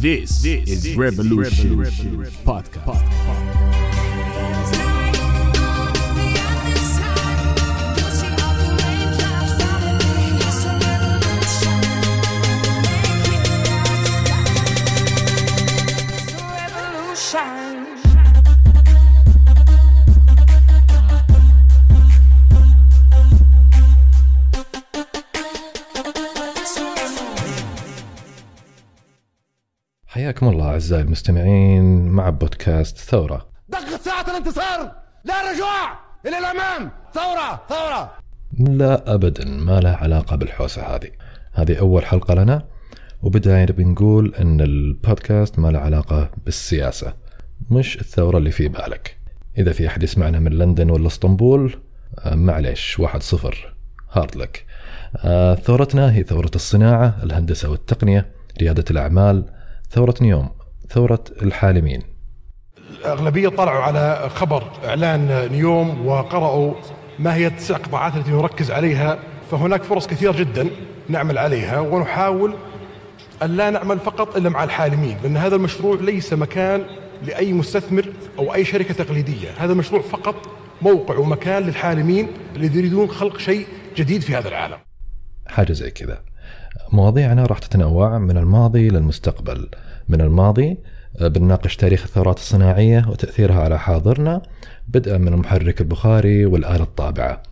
This, this is Revolution, Revolution Podcast. Podcast. الله أعزائي المستمعين مع بودكاست ثورة. دقت ساعة الانتصار! لا رجوع! إلى الأمام! ثورة! ثورة! لا ابدا ما لها علاقة بالحوسة هذه. هذه أول حلقة لنا وبداية بنقول إن البودكاست ما له علاقة بالسياسة مش الثورة اللي في بالك. إذا في أحد يسمعنا من لندن ولا إسطنبول آه، معليش واحد صفر. هارد لك آه، ثورتنا هي ثورة الصناعة الهندسة والتقنية ريادة الأعمال ثورة نيوم. ثورة الحالمين. أغلبية طلعوا على خبر إعلان نيوم وقرأوا ما هي التسع قطاعات التي نركز عليها فهناك فرص كثيرة جدا نعمل عليها ونحاول أن لا نعمل فقط إلا مع الحالمين لأن هذا المشروع ليس مكان لأي مستثمر أو أي شركة تقليدية هذا المشروع فقط موقع ومكان للحالمين الذين يريدون خلق شيء جديد في هذا العالم. حاجة زي كذا. مواضيعنا راح تتنوع من الماضي للمستقبل. من الماضي آه، بنناقش تاريخ الثورات الصناعية وتأثيرها على حاضرنا. بدءا من المحرك البخاري والآلة الطابعة.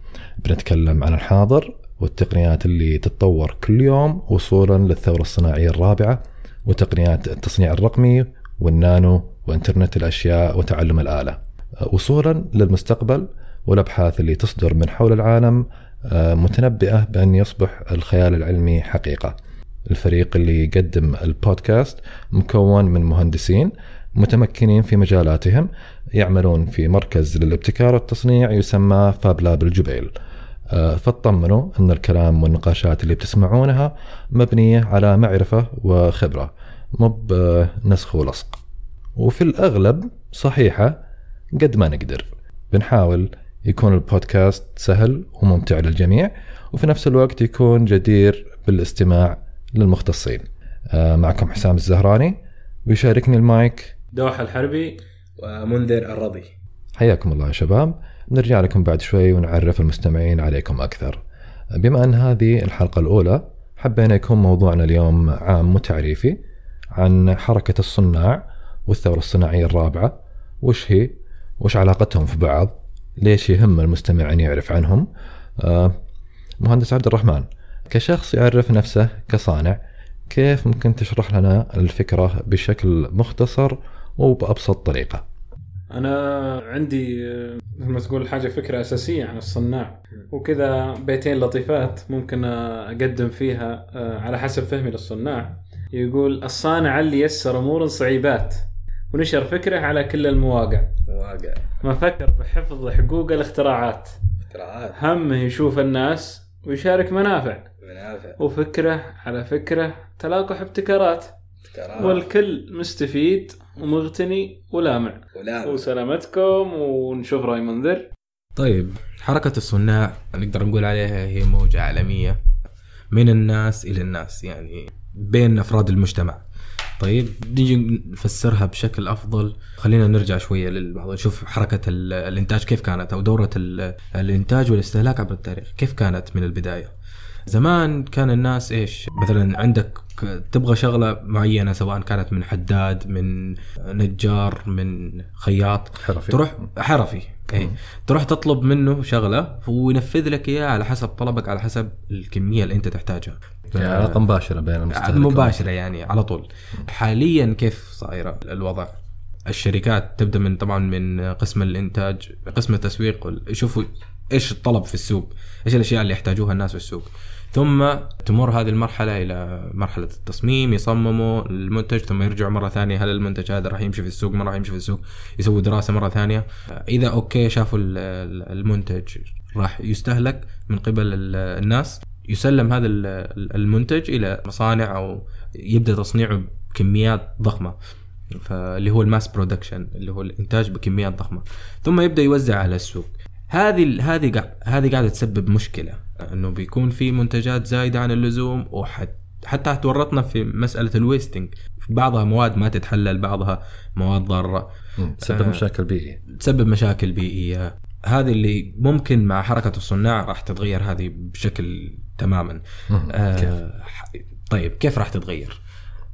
بنتكلم عن الحاضر والتقنيات اللي تتطور كل يوم وصولا للثورة الصناعية الرابعة وتقنيات التصنيع الرقمي والنانو وإنترنت الأشياء وتعلم الآلة. آه، وصولا للمستقبل والأبحاث اللي تصدر من حول العالم متنبئة بأن يصبح الخيال العلمي حقيقة. الفريق اللي يقدم البودكاست مكون من مهندسين متمكنين في مجالاتهم يعملون في مركز للابتكار والتصنيع يسمى فاب لاب الجبيل. آه، فاطمنوا أن الكلام والنقاشات اللي بتسمعونها مبنية على معرفة وخبرة مو بنسخ ولصق. وفي الأغلب صحيحة قد ما نقدر. بنحاول يكون البودكاست سهل وممتع للجميع وفي نفس الوقت يكون جدير بالاستماع للمختصين. آه، معكم حسام الزهراني ويشاركني المايك. دوحة الحربي ومنذر الرضي. حياكم الله يا شباب. نرجع لكم بعد شوي ونعرف المستمعين عليكم أكثر. بما أن هذه الحلقة الأولى حبينا يكون موضوعنا اليوم عام وتعريفي عن حركة الصناع والثورة الصناعية الرابعة. وش هي؟ وش علاقتهم في بعض؟ ليش يهم المستمع أن يعرف عنهم؟ آه، مهندس عبد الرحمن كشخص يعرف نفسه كصانع كيف ممكن تشرح لنا الفكرة بشكل مختصر وبأبسط طريقة؟ أنا عندي آه، مثل ما تقول حاجة فكرة أساسية عن الصناع. وكذا بيتين لطيفات ممكن أقدم فيها آه، على حسب فهمي للصناع. يقول الصانع اللي يسر أمور صعيبات. ونشر فكره على كل المواقع. مواقع. ما فكر بحفظ حقوق الاختراعات. اختراعات. همه يشوف الناس ويشارك منافع. منافع. وفكره على فكره تلاقح ابتكارات. ابتكارات. والكل مستفيد ومغتني ولامع. ولا وسلامتكم ونشوف رأي منذر. طيب حركة الصناع نقدر نقول عليها هي موجة عالمية من الناس إلى الناس يعني بين أفراد المجتمع. طيب نيجي نفسرها بشكل أفضل. خلينا نرجع شوية للبعض نشوف حركة ال- الإنتاج كيف كانت أو دورة ال- الإنتاج والاستهلاك عبر التاريخ كيف كانت من البداية؟ زمان كان الناس إيش؟ مثلا عندك تبغى شغلة معينة سواء كانت من حداد من نجار من خياط حرفي. تروح حرفي. اي تروح تطلب منه شغلة وينفذ لك إياها على حسب طلبك على حسب الكمية اللي أنت تحتاجها. علاقة مباشرة بين المستهلك مباشرة يعني على طول. حاليا كيف صايره الوضع؟ الشركات تبدأ من طبعا من قسم الإنتاج قسم التسويق يشوفوا إيش الطلب في السوق إيش الأشياء اللي يحتاجوها الناس في السوق. ثم تمر هذه المرحلة إلى مرحلة التصميم يصمموا المنتج ثم يرجعوا مرة ثانية هل المنتج هذا راح يمشي في السوق ما راح يمشي في السوق يسووا دراسة مرة ثانية. إذا okay شافوا ال- ال- المنتج راح يستهلك من قبل ال- الناس. يسلم هذا ال- المنتج إلى مصانع أو يبدأ تصنيعه بكميات ضخمة فاللي هو ال mass production اللي هو الإنتاج بكميات ضخمة. ثم يبدأ يوزع على السوق. هذه هذه هذه قاعدة تسبب مشكلة إنه بيكون في منتجات زايدة عن اللزوم حتى تورطنا في مسألة ال wasting. بعضها مواد ما تتحلل بعضها مواد ضارة. تسبب. مشاكل بيئية. تسبب مشاكل بيئية. هذه اللي ممكن مع حركة الصناع راح تتغير هذه بشكل تماما؟ آه طيب كيف راح تتغير؟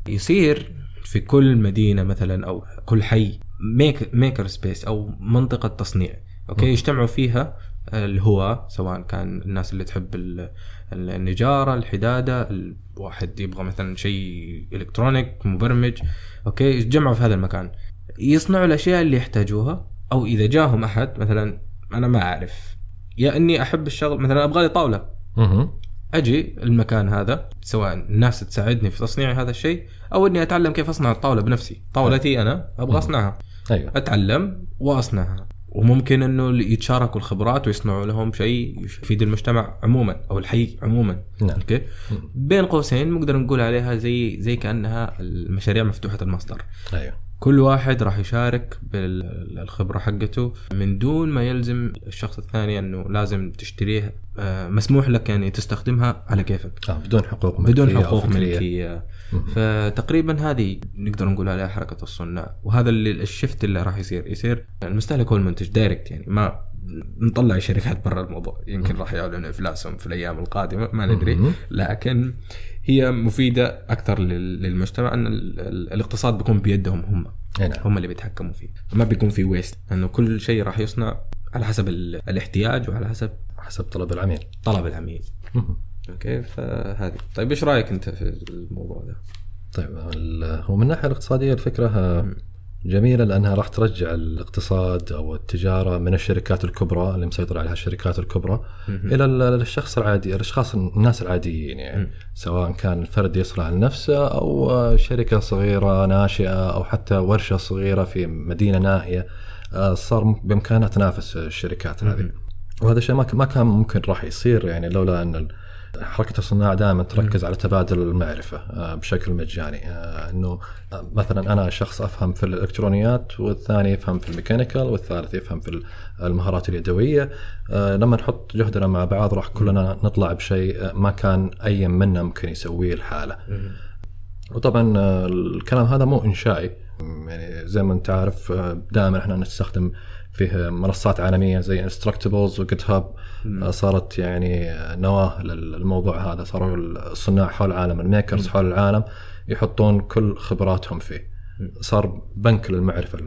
يصير في كل مدينة مثلا أو كل حي make maker space أو منطقة تصنيع okay؟ يجتمعوا فيها الهواة سواء كان الناس اللي تحب ال- ال- النجارة الحدادة الواحد يبغى مثلا شيء electronic مبرمج okay؟ يتجمعوا في هذا المكان. يصنعوا الأشياء اللي يحتاجوها أو إذا جاهم أحد مثلا أنا ما أعرف. يا إني أحب الشغل مثلا أبغى لي طاولة. أجي المكان هذا سواء الناس تساعدني في تصنيع هذا الشيء أو إني أتعلم كيف أصنع الطاولة بنفسي. طاولتي أنا أبغى أصنعها. أيوه. أتعلم وأصنعها. وممكن إنه يتشاركوا الخبرات ويصنعوا لهم شيء يفيد المجتمع عموما أو الحي عموما. نعم. okay؟ بين قوسين نقدر نقول عليها زي زي كأنها المشاريع مفتوحة المصدر. أيوه. كل واحد راح يشارك بالخبره حقته. من دون ما يلزم الشخص الثاني إنه لازم تشتريه آه، مسموح لك يعني تستخدمها على كيفك. آه بدون حقوق بدون ملكية أو حقوق. ملكية. فتقريبا هذه نقدر نقول عليها حركة الصناع. وهذا اللي الشفت اللي راح يصير. يصير المستهلك هو المنتج دايركت يعني ما نطلع الشركات برا الموضوع. يمكن راح يعلنوا إفلاسهم في الأيام القادمة ما ندري. لكن هي مفيدة أكثر لل- للمجتمع أن ال- ال- الاقتصاد بيكون بيدهم هم. نعم. هم اللي بيتحكموا فيه. ما بيكون في ويست لأنه كل شيء راح يصنع على حسب ال- الاحتياج وعلى حسب حسب طلب العميل. طلب العميل. أوكي؟ فهذه. طيب إيش رأيك أنت في الموضوع ده؟ طيب ال- ومن الناحية الاقتصادية الفكرة جميله لأنها راح ترجع الاقتصاد أو التجارة من الشركات الكبرى اللي مسيطر عليها الشركات الكبرى إلى ال- الشخص العادي الأشخاص الناس العاديين يعني. سواء كان الفرد يصنع لنفسه أو آه، شركة صغيرة ناشئة أو حتى ورشة صغيرة في مدينة نائيه آه، صار بإمكانها تنافس الشركات هذه. وهذا الشيء ما كان ممكن راح يصير يعني لولا أن ال- حركة الصناعة دائما تركز على تبادل المعرفة آه، بشكل مجاني آه، إنه آه، مثلا أنا شخص أفهم في الإلكترونيات والثاني يفهم في الميكانيكال والثالث يفهم في المهارات اليدوية. آه، لما نحط جهدنا مع بعض راح كلنا نطلع بشيء ما كان أي منا ممكن يسويه الحالة. وطبعا الكلام هذا مو إنشائي. يعني زي ما أنت عارف دائما إحنا نستخدم فيه منصات عالمية زي Instructables و GitHub صارت يعني نواة للموضوع هذا. صاروا الصناع حول العالم ال makers حول العالم يحطون كل خبراتهم فيه. صار بنك للمعرفة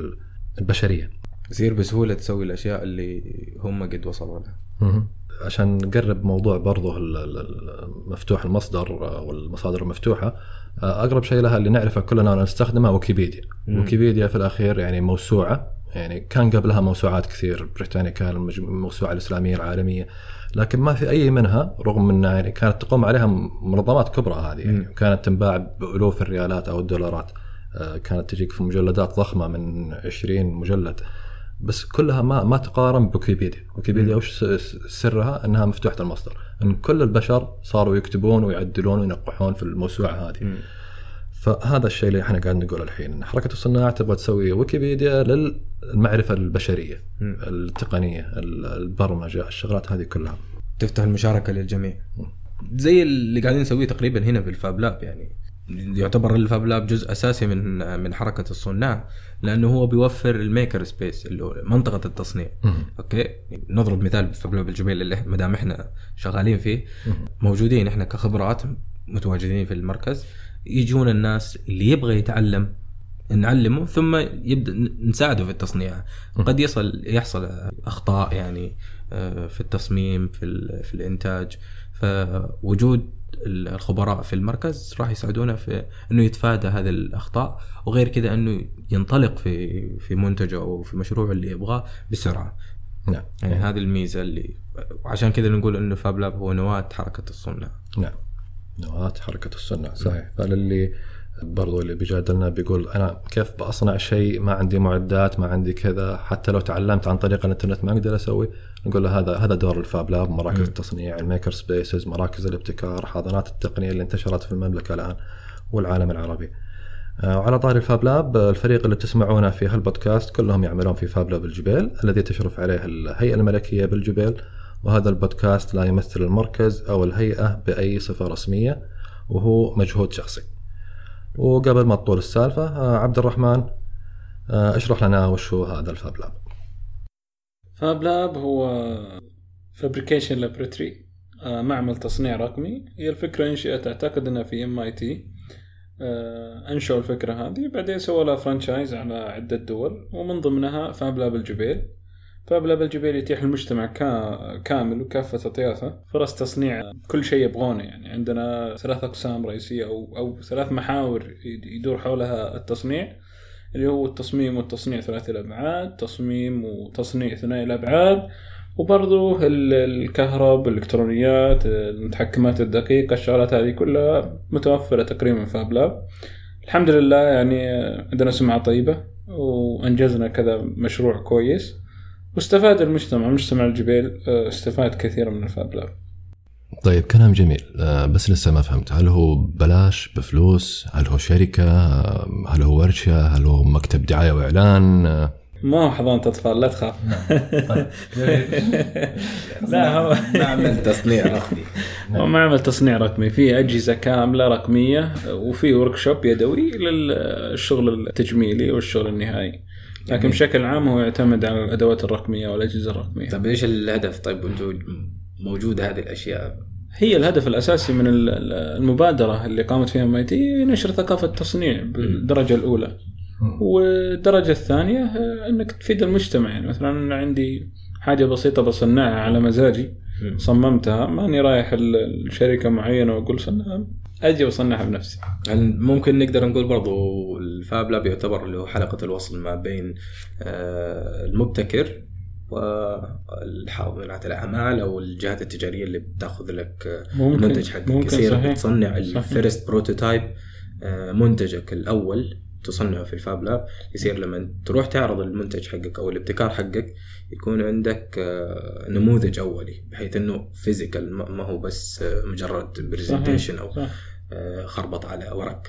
البشرية. يصير بسهولة تسوي الأشياء اللي هم قد وصلوا لها. عشان نقرب موضوع برضه مفتوح المصدر والمصادر المفتوحة أقرب شيء لها اللي نعرفه كلنا ونستخدمه ويكيبيديا. ويكيبيديا في الأخير يعني موسوعة. يعني كان قبلها موسوعات كثير. بريتانيكا المج- الموسوعه الإسلامية العالمية. لكن ما في أي منها رغم إنها يعني كانت تقوم عليها منظمات كبرى هذه يعني. مم. كانت تنباع بألوف الريالات أو الدولارات. آه، كانت تجيك في مجلدات ضخمة من 20 مجلد. بس كلها ما ما تقارن بويكيبيديا، ويكيبيديا وش سرها؟ إنها مفتوحة المصدر، إن كل البشر صاروا يكتبون ويعدلون وينقحون في الموسوعة هذه. فهذا الشيء اللي إحنا قاعد نقوله الحين إن حركة الصناع تبغى تسوي ويكيبيديا للمعرفة البشرية مم. التقنية ال- البرمجة الشغلات هذه كلها. تفتح المشاركة للجميع. زي اللي قاعدين نسويه تقريبا هنا في ال Fab Lab يعني. يعتبر ال Fab Lab جزء أساسي من من حركة الصناع لأنه هو بيوفر ال maker space اللي هو منطقة التصنيع. okay؟ نضرب مثال ب Fab Lab الجبيل اللي ما دام إحنا شغالين فيه. موجودين إحنا كخبرات متواجدين في المركز. يجون الناس اللي يبغى يتعلم نعلمه ثم يبدأ نساعده في التصنيع. قد يصل يحصل أخطاء يعني آه، في التصميم في في الإنتاج. فوجود الخبراء في المركز راح يساعدونا في إنه يتفادى هذه الأخطاء وغير كذا إنه ينطلق في في منتجه أو في مشروعه اللي يبغاه بسرعة. نعم. يعني هذه الميزة اللي وعشان كذا نقول إنه فاب لاب هو نواة حركة الصنع نعم. نواة حركة الصنع صحيح. فللي برضو اللي بيجادلنا بيقول أنا كيف بصنع شيء ما عندي معدات ما عندي كذا حتى لو تعلمت عن طريق الإنترنت ما أقدر أسوي. نقول له هذا هذا دور ال Fab Lab مراكز مم. التصنيع ال maker spaces مراكز الابتكار حاضنات التقنية اللي انتشرت في المملكة الآن والعالم العربي. آه، وعلى طاري ال Fab Lab آه، الفريق اللي تسمعونه في هالبودكاست كلهم يعملون في Fab Lab الجبيل الذي تشرف عليه الهيئة الملكية بالجبيل وهذا البودكاست لا يمثل المركز أو الهيئة بأي صفة رسمية وهو مجهود شخصي. وقبل ما تطول السالفة آه، عبد الرحمن آه، اشرح لنا وش هو هذا ال Fab Lab. Fab Lab هو fabrication laboratory معمل تصنيع رقمي. هي الفكرة انشئت أعتقد إنها في MIT أنشأوا الفكرة هذه بعدين سووا لها franchise على عدة دول ومن ضمنها Fab Lab الجبيل. Fab Lab الجبيل يتيح المجتمع كا- كامل وكافة أطيافه. فرص تصنيع كل شيء يبغونه يعني عندنا ثلاث أقسام رئيسية أو أو ثلاث محاور يد- يدور حولها التصنيع اللي هو التصميم والتصنيع ثلاثي الأبعاد تصميم وتصنيع ثنائي الأبعاد وبرضو ال- الكهرب الإلكترونيات المتحكمات الدقيقة الشغلات هذه كلها متوفرة تقريبا في فاب لاب الحمد لله يعني عندنا سمعة طيبة وأنجزنا كذا مشروع كويس. واستفاد المجتمع مجتمع الجبيل آه، استفاد كثيرا من الفاب لاب طيب كلام جميل. آه، بس لسه ما فهمت. هل هو بلاش بفلوس؟ هل هو شركة؟ آه، هل هو ورشة؟ هل هو مكتب دعاية وإعلان؟ ما هو حضانة أطفال لا تخاف. لا هو معمل تصنيع رقمي. هو معمل تصنيع رقمي. فيه أجهزة كاملة رقمية وفي workshop يدوي للشغل التجميلي والشغل النهائي. لكن بشكل عام هو يعتمد على الأدوات الرقمية والأجهزة الرقمية. طيب إيش الهدف؟ طيب وأنتم موجود هذه الأشياء؟ هي الهدف الأساسي من ال- ال- المبادرة اللي قامت فيها MIT نشر ثقافة التصنيع بالدرجة الأولى. والدرجة الثانية آه، إنك تفيد المجتمع. يعني مثلا أنا عندي حاجة بسيطة بصنعها على مزاجي صممتها ماني رايح ال- الشركة معينة وأقول صنعها. أجي وأصنعها بنفسي. هل ممكن نقدر نقول برضو الفاب لاب يعتبر اللي هو حلقة الوصل ما بين آه، المبتكر والحاضنات الأعمال أو الجهات التجارية اللي بتأخذ لك آه، ممكن المنتج حقك. يصير صحيح. ال first prototype منتجك الأول. تصنعه في ال Fab Lab يصير لما تروح تعرض المنتج حقك أو الابتكار حقك يكون عندك آه، نموذج أولي بحيث إنه physical ما هو بس آه، مجرد presentation أو صح. آه، خربط على ورق.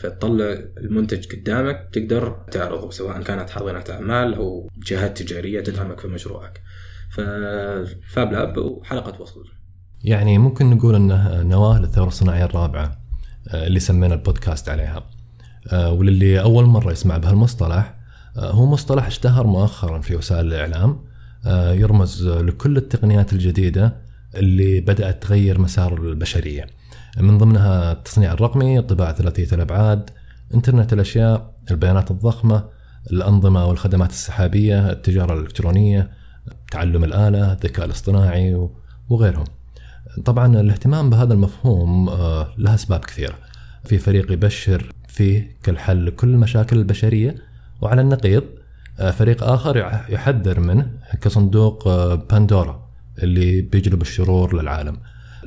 فتطلع المنتج قدامك تقدر تعرضه سواء كانت حاضنة أعمال أو جهات تجارية تدعمك في مشروعك. ف Fab Lab وحلقة وصل. يعني ممكن نقول إنه نواه للثورة الصناعية الرابعة اللي سمينا البودكاست عليها. وللي أول مرة يسمع بهالمصطلح آه، هو مصطلح اشتهر مؤخرا في وسائل الإعلام آه، يرمز لكل التقنيات الجديدة اللي بدأت تغير مسار البشرية من ضمنها التصنيع الرقمي، الطباعه ثلاثية الأبعاد، إنترنت الأشياء، البيانات الضخمة، الأنظمة والخدمات السحابية، التجارة الإلكترونية، تعلم الآلة، الذكاء الاصطناعي وغيرهم. طبعا الاهتمام بهذا المفهوم آه، له أسباب كثيرة. في فريق يبشر فيه كالحل لكل المشاكل البشرية وعلى النقيض آه، فريق يح- يحذر منه كصندوق آه، باندورا اللي بيجلب الشرور للعالم.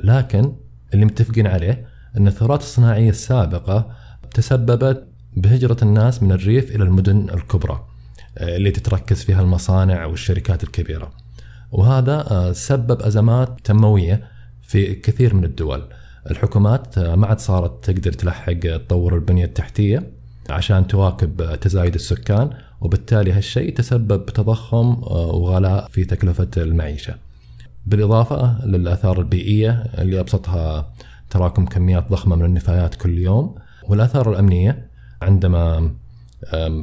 لكن اللي متفقين عليه إن الثورات الصناعية السابقة تسببت بهجرة الناس من الريف إلى المدن الكبرى آه، اللي تتركز فيها المصانع والشركات الكبيرة. وهذا سبب أزمات تنمويه في كثير من الدول. الحكومات ما عاد صارت تقدر تلحق تطور البنية التحتية عشان تواكب تزايد السكان وبالتالي هالشيء تسبب بتضخم آه، وغلاء في تكلفة المعيشة. بالإضافة للآثار البيئية اللي أبسطها تراكم كميات ضخمة من النفايات كل يوم والآثار الأمنية عندما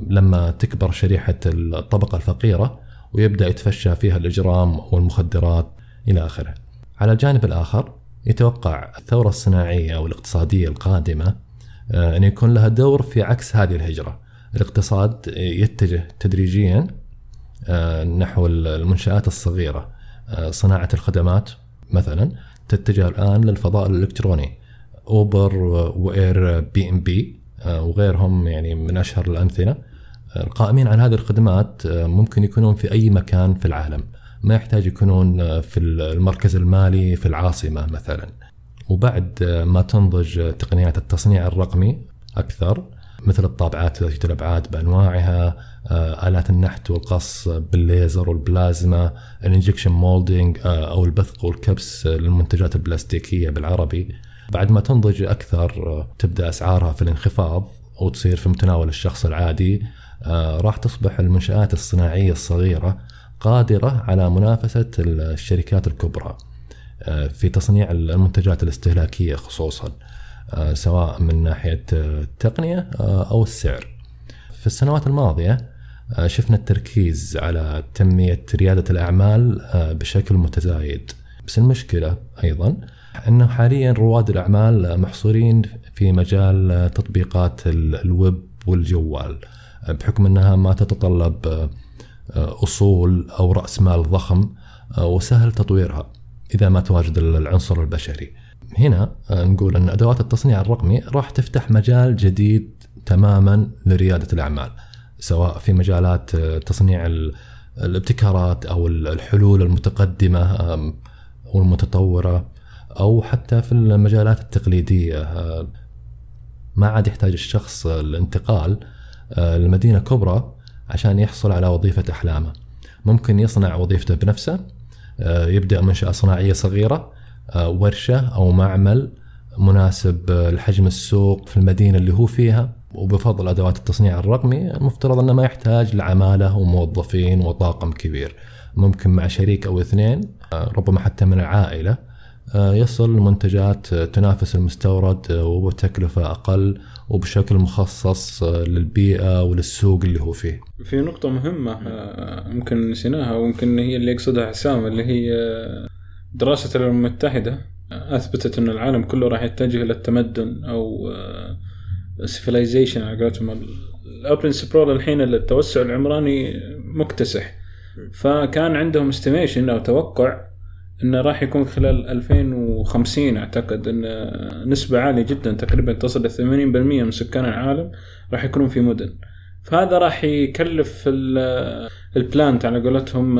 لما تكبر شريحة الطبقة الفقيرة ويبدأ يتفشى فيها الإجرام والمخدرات إلى آخره. على الجانب الآخر يتوقع الثورة الصناعية أو الاقتصادية القادمة آه، أن يكون لها دور في عكس هذه الهجرة. الاقتصاد يتجه تدريجيا آه، نحو المنشآت الصغيرة آه، صناعة الخدمات مثلا تتجه الآن للفضاء الإلكتروني أوبر و Airbnb وغيرهم يعني من أشهر الأمثلة القائمين على هذه الخدمات ممكن يكونون في أي مكان في العالم ما يحتاج يكونون آه، في المركز المالي في العاصمة مثلا. وبعد آه، ما تنضج آه، تقنيات التصنيع الرقمي أكثر مثل الطابعات ثلاثية الأبعاد بأنواعها آلات النحت والقص بالليزر والبلازما الإنجكشن مولدينج أو البثق والكبس للمنتجات البلاستيكية بالعربي. بعد ما تنضج أكثر تبدأ أسعارها في الانخفاض وتصير في متناول الشخص العادي راح تصبح المنشآت الصناعية الصغيرة قادرة على منافسة الشركات الكبرى آه، في تصنيع المنتجات الاستهلاكية خصوصا آه، سواء من ناحية آه، التقنية أو السعر. في السنوات الماضية شفنا التركيز على تنمية ريادة الأعمال بشكل متزايد. بس المشكلة أيضا أنه حاليا رواد الأعمال محصورين في مجال تطبيقات ال- الويب والجوال بحكم أنها ما تتطلب أصول أو رأس مال ضخم آه، وسهل تطويرها إذا ما تواجد العنصر البشري. هنا آه، نقول أن أدوات التصنيع الرقمي راح تفتح مجال جديد تماما لريادة الأعمال سواء في مجالات آه، تصنيع ال- الابتكارات أو ال- الحلول المتقدمة والمتطورة أو حتى في المجالات التقليدية. آه، ما عاد يحتاج الشخص الانتقال آه، لمدينة كبرى عشان يحصل على وظيفة أحلامه. ممكن يصنع وظيفته بنفسه آه، يبدأ منشأة صناعية صغيرة آه، ورشة أو معمل مناسب آه، لحجم السوق في المدينة اللي هو فيها. وبفضل أدوات التصنيع الرقمي المفترض أنه ما يحتاج لعمالة وموظفين وطاقم كبير. ممكن مع شريك أو اثنين ربما حتى من العائلة. يصل منتجات آه، تنافس المستورد آه، وبتكلفة أقل وبشكل مخصص آه، للبيئة وللسوق اللي هو فيه. في نقطة مهمة آه، ممكن نسيناها ويمكن هي اللي يقصدها حسام اللي هي آه، دراسة الأمم المتحدة آه، أثبتت أن العالم كله راح يتجه إلى التمدن أو سيفيلايزيشن على قولتهم. ال urban sprawl الحين التوسع العمراني مكتسح. فكان عندهم estimation أو توقع إنه راح يكون خلال 2050 أعتقد إن نسبة عالية جدا تقريبا تصل ل 80% من سكان العالم راح يكونون في مدن. فهذا راح يكلف ال- ال planet على قولتهم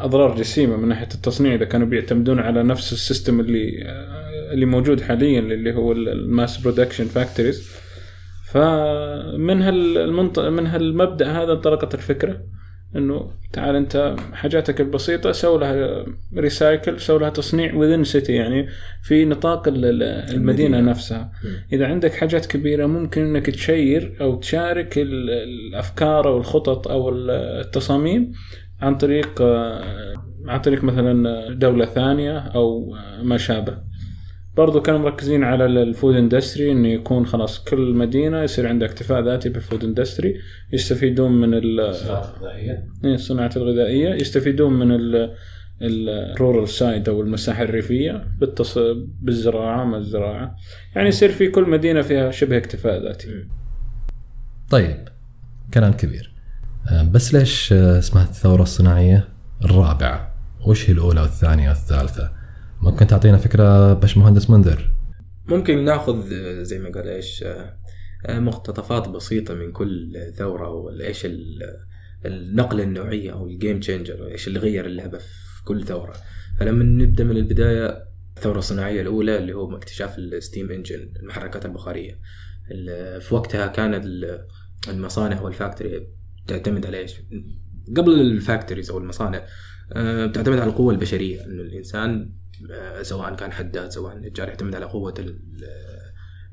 أضرار جسيمة من ناحية التصنيع إذا كانوا بيعتمدون على نفس ال system اللي اللي موجود حاليا اللي هو ال mass production factories فمن هالمنطق من هالمبدا هذا انطلقت الفكرة. إنه تعال أنت حاجاتك البسيطة سوي لها recycle سوي لها تصنيع within city يعني في نطاق ال- ال- المدينة. نفسها. إذا عندك حاجات كبيرة ممكن إنك ت share أو تشارك ال- الأفكار أو الخطط أو ال- التصاميم عن طريق آه، عن طريق مثلا دولة ثانية أو ما شابه. برضو كانوا مركزين على ال food industry إنه يكون خلاص كل مدينة يصير عندها اكتفاء ذاتي بال food industry يستفيدون من ال- إيه، الصناعة الغذائية. يستفيدون من ال ال rural side أو المساحة الريفية بالتص... بالزراعة ما الزراعة. يعني يصير في كل مدينة فيها شبه اكتفاء ذاتي. طيب كلام كبير. آه، بس ليش آه، اسمها الثورة الصناعية الرابعة؟ وش هي الأولى والثانية والثالثة؟ ممكن تعطينا فكرة باش مهندس منذر؟ ممكن ناخذ آه، زي ما قال إيش آه، آه، مقتطفات بسيطة من كل ثورة وايش النقلة النوعية أو ال game changer إيش اللي غير اللعبة في كل ثورة. فلما نبدأ من البداية الثورة الصناعية الأولى اللي هو اكتشاف ال steam engine المحركات البخارية. ال- في وقتها كانت ال- المصانع وال factory تعتمد على إيش؟ قبل ال factories أو المصانع بتعتمد على القوة البشرية. إنه الإنسان سواء كان حداد سواء نجار يعتمد على ال-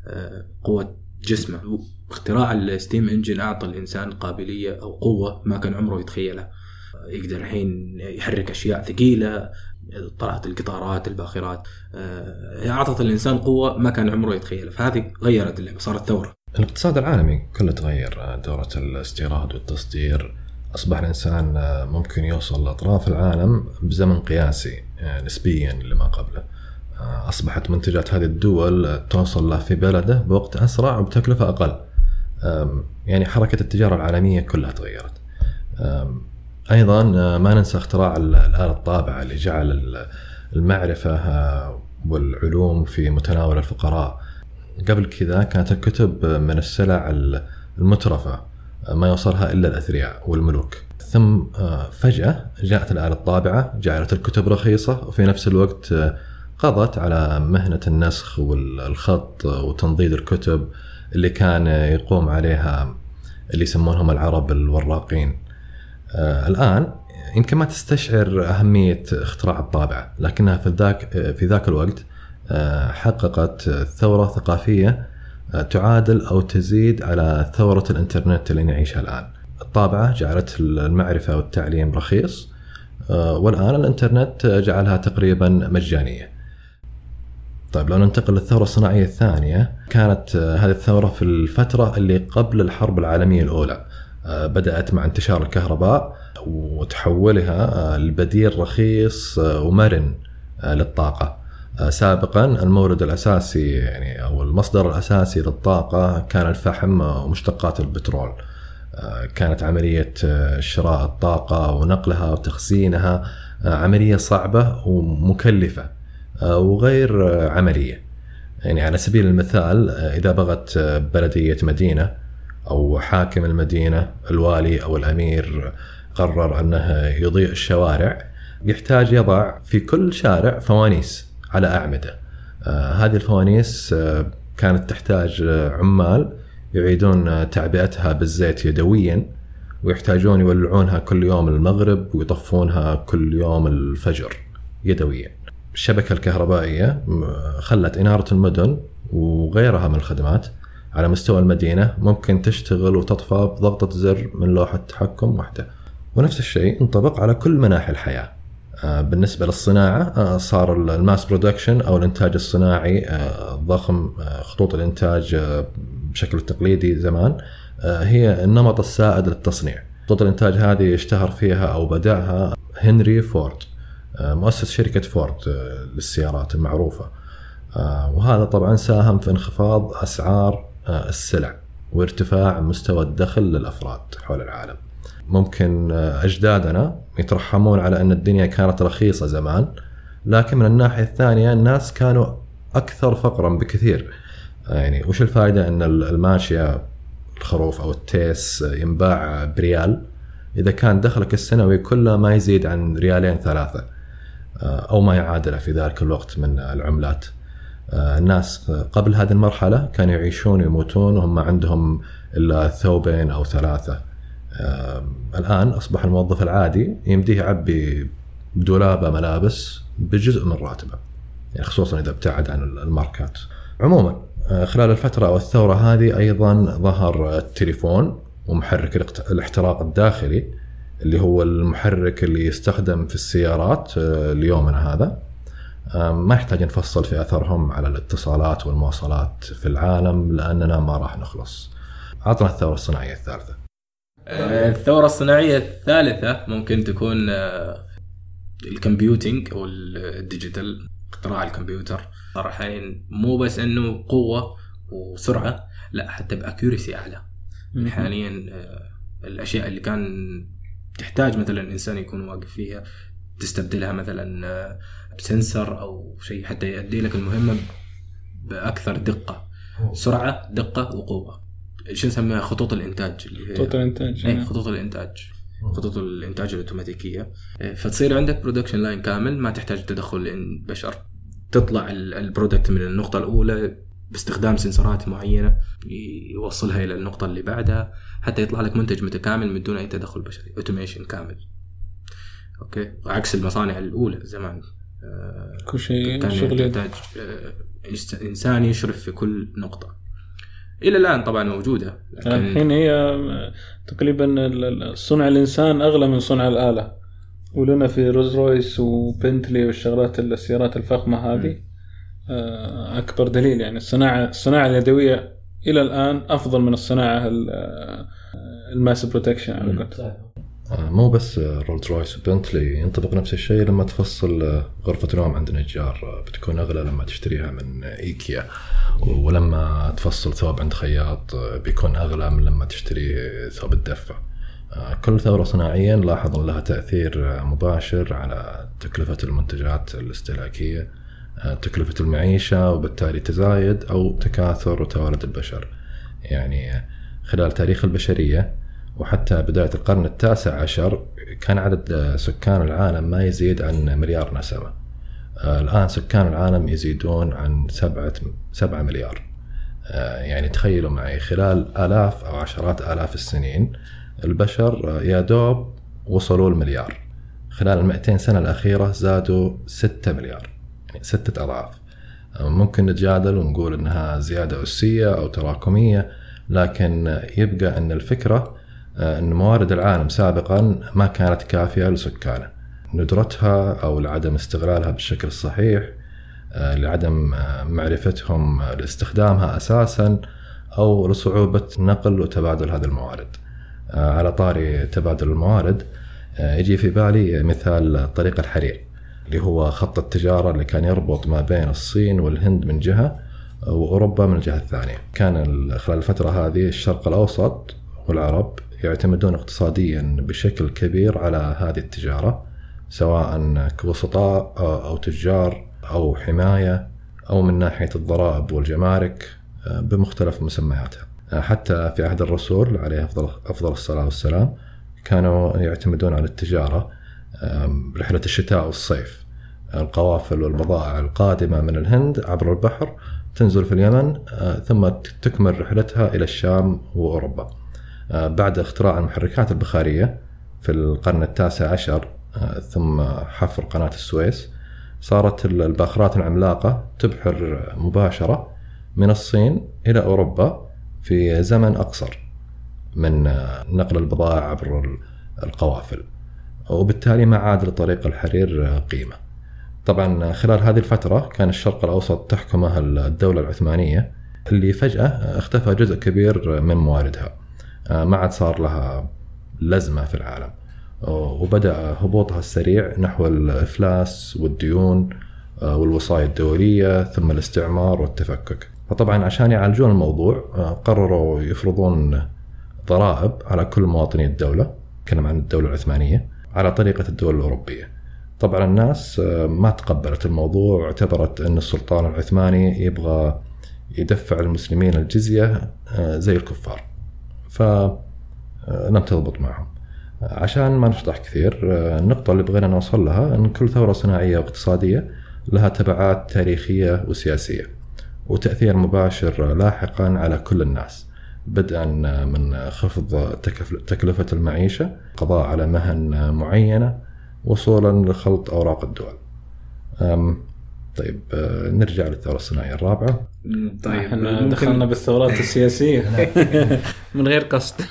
آه، قوة جسمه. اختراع ال steam engine أعطى الإنسان قابلية أو قوة ما كان عمره يتخيلها. آه، يقدر الحين يحرك أشياء ثقيلة طلعت القطارات الباخرات آه، أعطت الإنسان قوة ما كان عمره يتخيلها. فهذه غيرت اللعبة صارت ثورة. الاقتصاد العالمي كله تغير آه، دورة الاستيراد والتصدير. أصبح الإنسان آه، ممكن يوصل لأطراف العالم بزمن قياسي آه، نسبيا لما قبله. أصبحت منتجات هذه الدول توصل له في بلده بوقت أسرع وبتكلفة أقل. آم، يعني حركة التجارة العالمية كلها تغيرت. آه، ما ننسى اختراع ال- الآلة الطابعة اللي جعل ال- المعرفة آه، والعلوم في متناول الفقراء. قبل كذا كانت الكتب من السلع المترفة. ما يوصلها إلا الأثرياء والملوك. ثم آه، فجأة جاءت الآلة الطابعة جعلت الكتب رخيصة وفي نفس الوقت آه، قضت على مهنة النسخ والخط وتنضيد الكتب اللي كان يقوم عليها اللي يسمونهم العرب الوراقين. آه، الآن يمكن ما تستشعر أهمية اختراع الطابعة لكنها في ذاك في ذاك الوقت حققت ثورة ثقافية آه، تعادل أو تزيد على ثورة الإنترنت اللي نعيشها الآن. الطابعة جعلت المعرفة والتعليم رخيص آه، والآن الإنترنت جعلها تقريبا مجانية. طيب لو ننتقل للثورة الصناعية الثانية كانت آه، هذه الثورة في الفترة اللي قبل الحرب العالمية الأولى. آه، بدأت مع انتشار الكهرباء وتحولها لبديل رخيص ومرن للطاقة. سابقا المورد الأساسي يعني أو المصدر الأساسي للطاقة كان الفحم ومشتقات البترول. آه، كانت عملية آه، شراء الطاقة ونقلها وتخزينها آه، عملية صعبة ومكلفة آه، وغير آه، عملية. يعني على سبيل المثال آه، إذا بغت آه، بلدية مدينة أو حاكم المدينة الوالي أو الأمير قرر أنه يضيء الشوارع يحتاج يضع في كل شارع فوانيس. على أعمدة. آه، هذه الفوانيس آه، كانت تحتاج آه، عمال يعيدون تعبئتها بالزيت يدويا ويحتاجون يولعونها كل يوم المغرب ويطفونها كل يوم الفجر يدويا. الشبكة الكهربائية خلت إنارة المدن وغيرها من الخدمات على مستوى المدينة ممكن تشتغل وتطفى بضغطة زر من لوحة تحكم واحدة. ونفس الشيء ينطبق على كل مناحي الحياة. آه، بالنسبة للصناعة آه، صار ال- ال mass production أو الإنتاج الصناعي آه، ضخم آه، خطوط الإنتاج آه، بشكل تقليدي زمان هي النمط السائد للتصنيع. خطوط الإنتاج هذه اشتهر فيها أو بدأها هنري فورد مؤسس شركة فورد للسيارات المعروفة. آه، وهذا طبعا ساهم في انخفاض أسعار آه، السلع وارتفاع مستوى الدخل للأفراد حول العالم. ممكن أجدادنا يترحمون على أن الدنيا كانت رخيصة زمان لكن من الناحية الثانية الناس كانوا أكثر فقرا بكثير. يعني وش الفائدة أن الماشية الخروف أو التيس ينباع بريال؟ إذا كان دخلك السنوي كله ما يزيد عن ريالين ثلاثة آه، أو ما يعادله في ذلك الوقت من العملات. آه، الناس قبل هذه المرحلة كانوا يعيشون ويموتون وهم ما عندهم إلا ثوبين أو ثلاثة. الآن أصبح الموظف العادي يمديه يعبي بدولابه ملابس بجزء من راتبه يعني خصوصا إذا ابتعد عن الماركات عموما آه، خلال الفترة أو الثورة هذه أيضا ظهر التليفون ومحرك الاحتراق الداخلي اللي هو المحرك اللي يستخدم في السيارات آه، ليومنا هذا ما يحتاج نفصل في أثرهم على الاتصالات والمواصلات في العالم لأننا ما راح نخلص. عطنا الثورة الصناعية الثالثة. آه، الثورة الصناعية الثالثة ممكن تكون آه، ال computing أو ال digital اختراع الكمبيوتر. صار حاليا مو بس إنه قوة وسرعة لا حتى ب accuracy أعلى. حاليا آه، الأشياء اللي كان تحتاج مثلا إنسان يكون واقف فيها تستبدلها مثلا ب sensor أو شيء حتى يؤدي لك المهمة بأكثر دقة. سرعة دقة وقوة. شو نسميها خطوط الإنتاج اللي هي خطوط الإنتاج اي خطوط الإنتاج. خطوط الإنتاج الأوتوماتيكية. إيه، فتصير عندك production line كامل ما تحتاج تدخل البشر تطلع ال- ال product من النقطة الأولى باستخدام سنسورات معينة يوصلها إلى النقطة اللي بعدها حتى يطلع لك منتج متكامل من دون أي تدخل بشري. automation كامل. okay؟ عكس المصانع الأولى زمان. آه، كل شيء شغل. يحتاج آه، إنسان يشرف في كل نقطة. إلى الآن طبعا موجودة لكن الحين هي تقريبا ال- ال- صنع الإنسان أغلى من صنع الآلة. ولنا في رولز رويس وبنتلي والشغلات السيارات الفخمة هذه آه، أكبر دليل. يعني الصناعه الصناعة اليدوية إلى الآن أفضل من الصناعة ال- آه، ال mass production على قولتهم. مو بس آه، رولز رويس وبنتلي ينطبق نفس الشيء لما تفصل آه، غرفة نوم عند نجار. آه، بتكون أغلى لما تشتريها من آه، إيكيا ولما تفصل ثوب عند خياط آه، بيكون أغلى من لما تشتري ثوب الدفة. آه، كل ثورة صناعية نلاحظ أن لها تأثير آه، مباشر على تكلفة المنتجات الاستهلاكية آه، تكلفة المعيشة وبالتالي تزايد أو تكاثر وتوالد البشر. يعني آه، خلال تاريخ البشرية وحتى بداية القرن التاسع عشر كان عدد سكان العالم ما يزيد عن مليار نسمة. آه، الآن سكان العالم يزيدون عن سبعة سبعة مليار. آه، يعني تخيلوا معي خلال آلاف أو عشرات آلاف السنين البشر آه، يا دوب وصلوا المليار. خلال المئتين سنة الأخيرة زادوا ستة مليار يعني ستة أضعاف. ممكن نتجادل ونقول أنها زيادة أسية أو تراكمية لكن يبقى أن الفكرة أن موارد العالم سابقا ما كانت كافية لسكانه ندرتها أو لعدم استغلالها بالشكل الصحيح آه، لعدم آه، معرفتهم لاستخدامها أساسا أو لصعوبة نقل وتبادل هذه الموارد. آه، على طاري تبادل الموارد يجي في بالي مثال طريق الحرير اللي هو خط التجارة اللي كان يربط ما بين الصين والهند من جهة وأوروبا من الجهة الثانية. كان خلال الفترة هذه الشرق الأوسط والعرب يعتمدون اقتصاديا بشكل كبير على هذه التجارة سواء كوسطاء أو تجار أو حماية أو من ناحية الضرائب والجمارك بمختلف مسمياتها. حتى في عهد الرسول عليه أفضل أفضل الصلاة والسلام كانوا يعتمدون على التجارة رحلة الشتاء والصيف. القوافل والبضائع القادمة من الهند عبر البحر تنزل في اليمن ثم تكمل رحلتها إلى الشام وأوروبا. بعد اختراع المحركات البخارية في القرن التاسع عشر ثم حفر قناة السويس صارت الباخرات العملاقة تبحر مباشرة من الصين إلى أوروبا في زمن أقصر من نقل البضائع عبر القوافل وبالتالي ما عاد لطريق الحرير قيمة. طبعا خلال هذه الفترة كان الشرق الأوسط تحكمه الدولة العثمانية اللي فجأة اختفى جزء كبير من مواردها. ما عاد صار لها لزمة في العالم. وبدأ هبوطها السريع نحو الإفلاس والديون والوصايا الدوليه ثم الاستعمار والتفكك. فطبعا عشان يعالجون الموضوع قرروا يفرضون ضرائب على كل مواطني الدولة، نتكلم عن الدولة العثمانية، على طريقة الدول الأوروبية. طبعا الناس ما تقبلت الموضوع واعتبرت أن السلطان العثماني يبغى يدفع المسلمين الجزية زي الكفار. فلم تضبط معهم. عشان ما نشطح كثير النقطة اللي بغينا نوصل لها أن كل ثورة صناعية واقتصادية لها تبعات تاريخية وسياسية وتأثير مباشر لاحقا على كل الناس بدءا من خفض تكلفة المعيشة قضاء على مهن معينة وصولا لخلط أوراق الدول طيب نرجع للثورة الصناعية الرابعة. طيب إحنا دخلنا بالثورات السياسية. من غير قصد.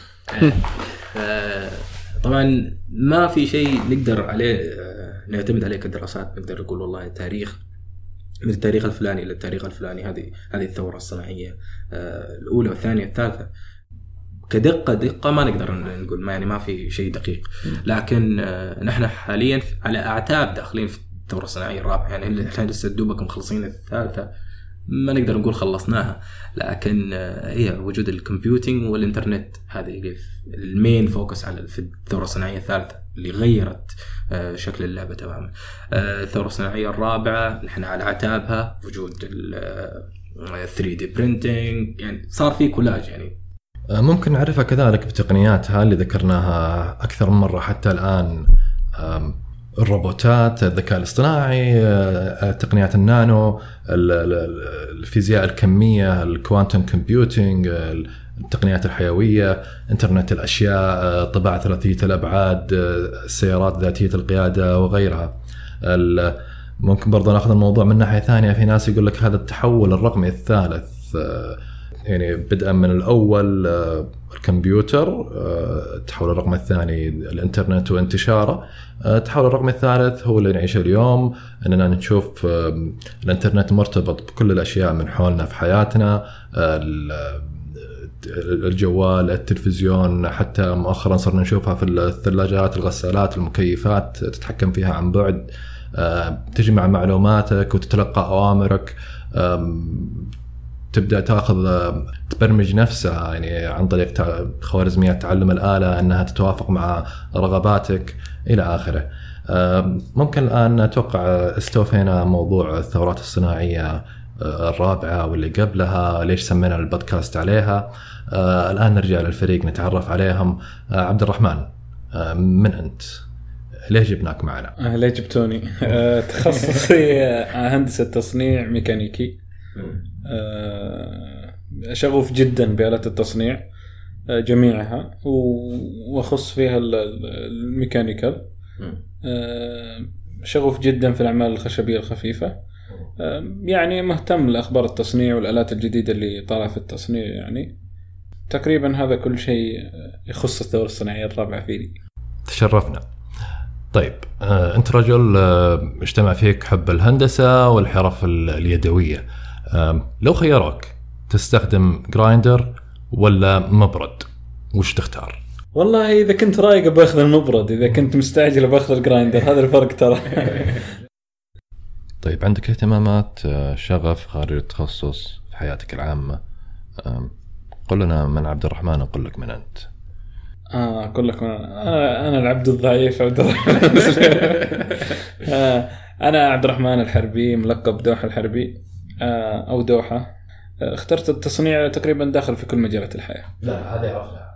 طبعا ما في شيء نقدر عليه نعتمد عليه كدراسات. نقدر نقول والله تاريخ من التاريخ الفلاني إلى التاريخ الفلاني. هذه هذه الثورة الصناعية الأولى والثانية والثالثة. كدقة دقة ما نقدر نقول ما يعني ما في شيء دقيق. لكن نحن حاليا على أعتاب داخلين في الثوره الصناعية الرابعة يعني إحنا لسه دوبك مخلصين الثالثة ما نقدر نقول خلصناها. لكن هي وجود ال computing والإنترنت هذه ال main focus على في الثوره الصناعية الثالثة اللي غيرت شكل اللعبة تماما. الثوره الصناعية الرابعة نحن على اعتابها وجود ال 3 D printing يعني صار في كولاج يعني. ممكن نعرفها كذلك بتقنياتها اللي ذكرناها أكثر من مرة حتى الآن. الروبوتات الذكاء الاصطناعي تقنيات النانو الفيزياء الكمية ال quantum computing التقنيات الحيوية انترنت الأشياء طباعة ثلاثية الأبعاد السيارات ذاتية القيادة وغيرها. ممكن برضه ناخذ الموضوع من ناحية ثانية في ناس يقول لك هذا التحول الرقمي الثالث يعني بدءا من الأول الكمبيوتر التحول الرقمي الثاني الإنترنت وانتشاره. التحول الرقمي الثالث هو اللي نعيشه اليوم. إننا نشوف الإنترنت مرتبط بكل الأشياء من حولنا في حياتنا الجوال التلفزيون حتى مؤخرا صرنا نشوفها في الثلاجات الغسالات المكيفات تتحكم فيها عن بعد. تجمع معلوماتك وتتلقى أوامرك. تبدأ تأخذ تبرمج نفسها يعني عن طريق خوارزميات تعلم الآلة إنها تتوافق مع رغباتك إلى آخره. ممكن الآن أتوقع استوفينا موضوع الثورات الصناعية الرابعة واللي قبلها ليش سمينا البودكاست عليها. الآن نرجع للفريق نتعرف عليهم. عبد الرحمن من أنت؟ ليش جبناك معنا؟ ليه جبتوني؟ تخصصي هندسة تصنيع ميكانيكي. شغوف جدا بآلة التصنيع جميعها وأخص فيها الميكانيكال. شغوف جدا في الأعمال الخشبية الخفيفة. يعني مهتم لأخبار التصنيع والآلات الجديدة اللي طالعة في التصنيع يعني. تقريبا هذا كل شيء يخص الثوره الصناعية الرابعة فيني. تشرفنا. طيب آه، أنت رجل آه، اجتمع فيك حب الهندسة والحرف ال- اليدوية. لو خيروك تستخدم grinder ولا مبرد وش تختار؟ والله إذا كنت رايق بأخذ المبرد إذا كنت مستعجل بأخذ ال grinder هذا الفرق ترى. طيب عندك اهتمامات آه، شغف خارج التخصص في حياتك العامة؟ قل لنا من عبد الرحمن أقول لك من أنت. آه أقول لك أنا. أنا العبد الضعيف عبد الرحمن. آه، أنا عبد الرحمن الحربي ملقب دوحه الحربي. آه، أو دوحة. آه، اخترت التصنيع تقريبا داخل في كل مجالات الحياة. لا هذه عرفنا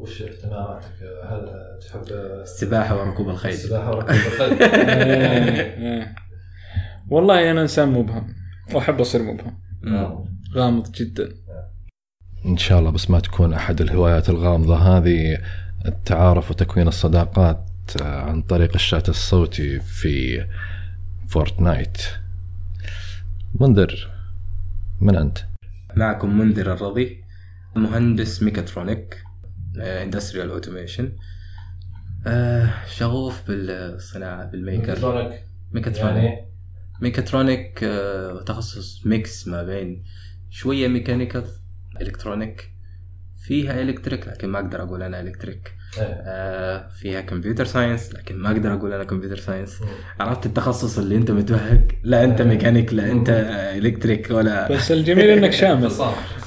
وش اهتماماتك؟ هل تحب السباحة وركوب الخيل؟ السباحة وركوب الخيل؟ آه، آه. والله أنا إنسان مبهم. واحب أصير مبهم. مم. غامض جدا. إن شاء الله بس ما تكون أحد الهوايات الغامضة. هذه التعارف وتكوين الصداقات آه، عن طريق الشات الصوتي في Fortnite. منذر من أنت؟ معكم منذر الرضي مهندس mechatronic industrial automation شغوف بالصناعة بال maker. mechatronic. mechatronic. آه، تخصص mix ما بين شوية mechanical electronic فيها electric لكن ما أقدر أقول أنا electric آه، فيها computer science لكن ما أقدر أقول أنا computer science عرفت التخصص اللي أنت متوهق لا أنت ميكانيك لا أنت electric ولا بس الجميل إنك شامل.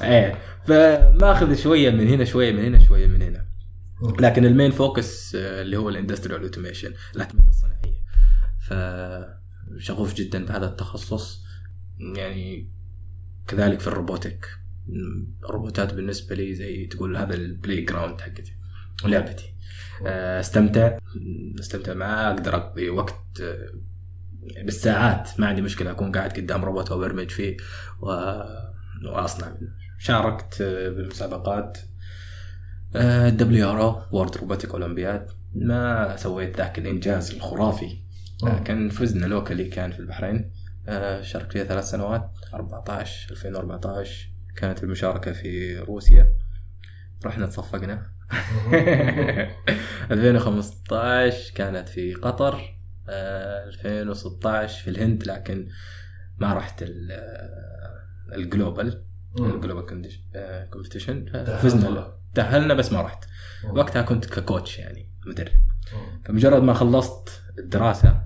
إيه. فماخذ شوية من هنا شوية من هنا شوية من هنا. لكن ال main focus آه، اللي هو ال industrial automation الأتمتة الصناعية. فشغوف جدا بهذا التخصص. يعني كذلك في ال robotic الروبوتات بالنسبة لي زي تقول هذا ال playground حقتي. لعبتي. آه، استمتع. استمتع معاه أقدر أقضي وقت آه، بالساعات. ما عندي مشكلة. أكون قاعد قدام روبوت وابرمج فيه. و... وأصنع. منه شاركت آه، بالمسابقات. WRO World Robotic Olympiad ما سويت ذاك الإنجاز الخرافي. لكن فزنا locally كان في البحرين. شاركت فيها ثلاث سنوات. 14 2014 كانت المشاركة في روسيا. رحنا تصفقنا. 2015 كانت في قطر آه، 2016 في الهند لكن ما رحت آه، ال global ال global competition. فزنا له. تأهلنا بس ما رحت. وقتها كنت ككوتش يعني مدرب. فمجرد ما خلصت الدراسة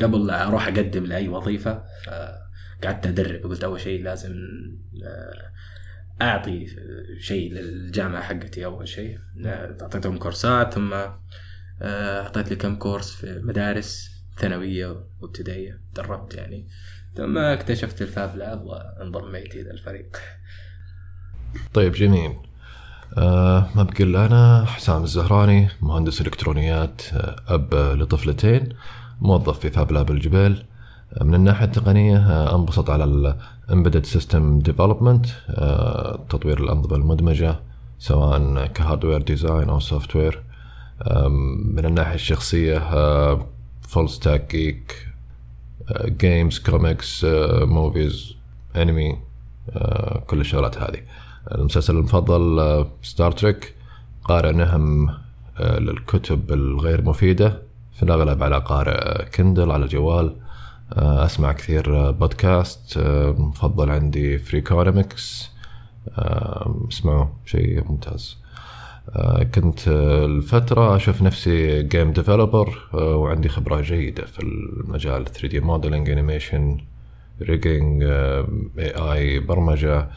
قبل لا أروح أقدم لأي وظيفة قعدت أدرب. قلت أول شيء لازم آه، أعطي شيء للجامعة حقتي أول شيء. أعطيتهم كورسات ثم آه، أعطيت لي كم كورس في مدارس ثانوية وابتدائية دربت يعني. ثم اكتشفت الفاب لاب وانضميت إلى الفريق. طيب جميل. آه ما بقي إلا أنا حسام الزهراني مهندس إلكترونيات آه أب لطفلتين موظف في فاب لاب الجبيل. من الناحية التقنية آه أنبسط على ال Embedded System Development آه تطوير الأنظمة المدمجة سواء ك hardware design أو software من الناحية الشخصية full stack geek games comics movies anime كل الشغلات هذه. المسلسل المفضل Star Trek قارئ نهم آه، للكتب الغير مفيدة في الأغلب على قارئ Kindle على الجوال آه، أسمع كثير آه، بودكاست آه، مفضل عندي Freakonomics اسمعوا شيء ممتاز. آه، كنت آه، الفترة أشوف نفسي game developer وعندي خبرة جيدة في المجال 3D modeling animation rigging AI برمجة.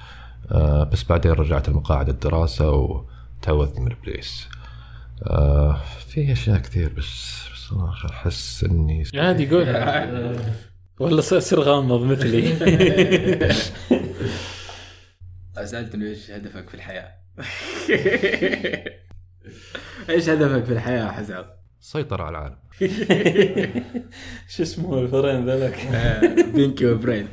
آه، بس بعدين رجعت لمقاعد الدراسة وتعوذت من ابليس آه، في أشياء كثير بس بصراحة أحس إني عادي قول. ولا صير غامض مثلي. سألتني إيش هدفك في الحياة؟ إيش هدفك في الحياة يا حسام؟ سيطرة على العالم. شو اسمه الفرين ذاك بينكي وبرين.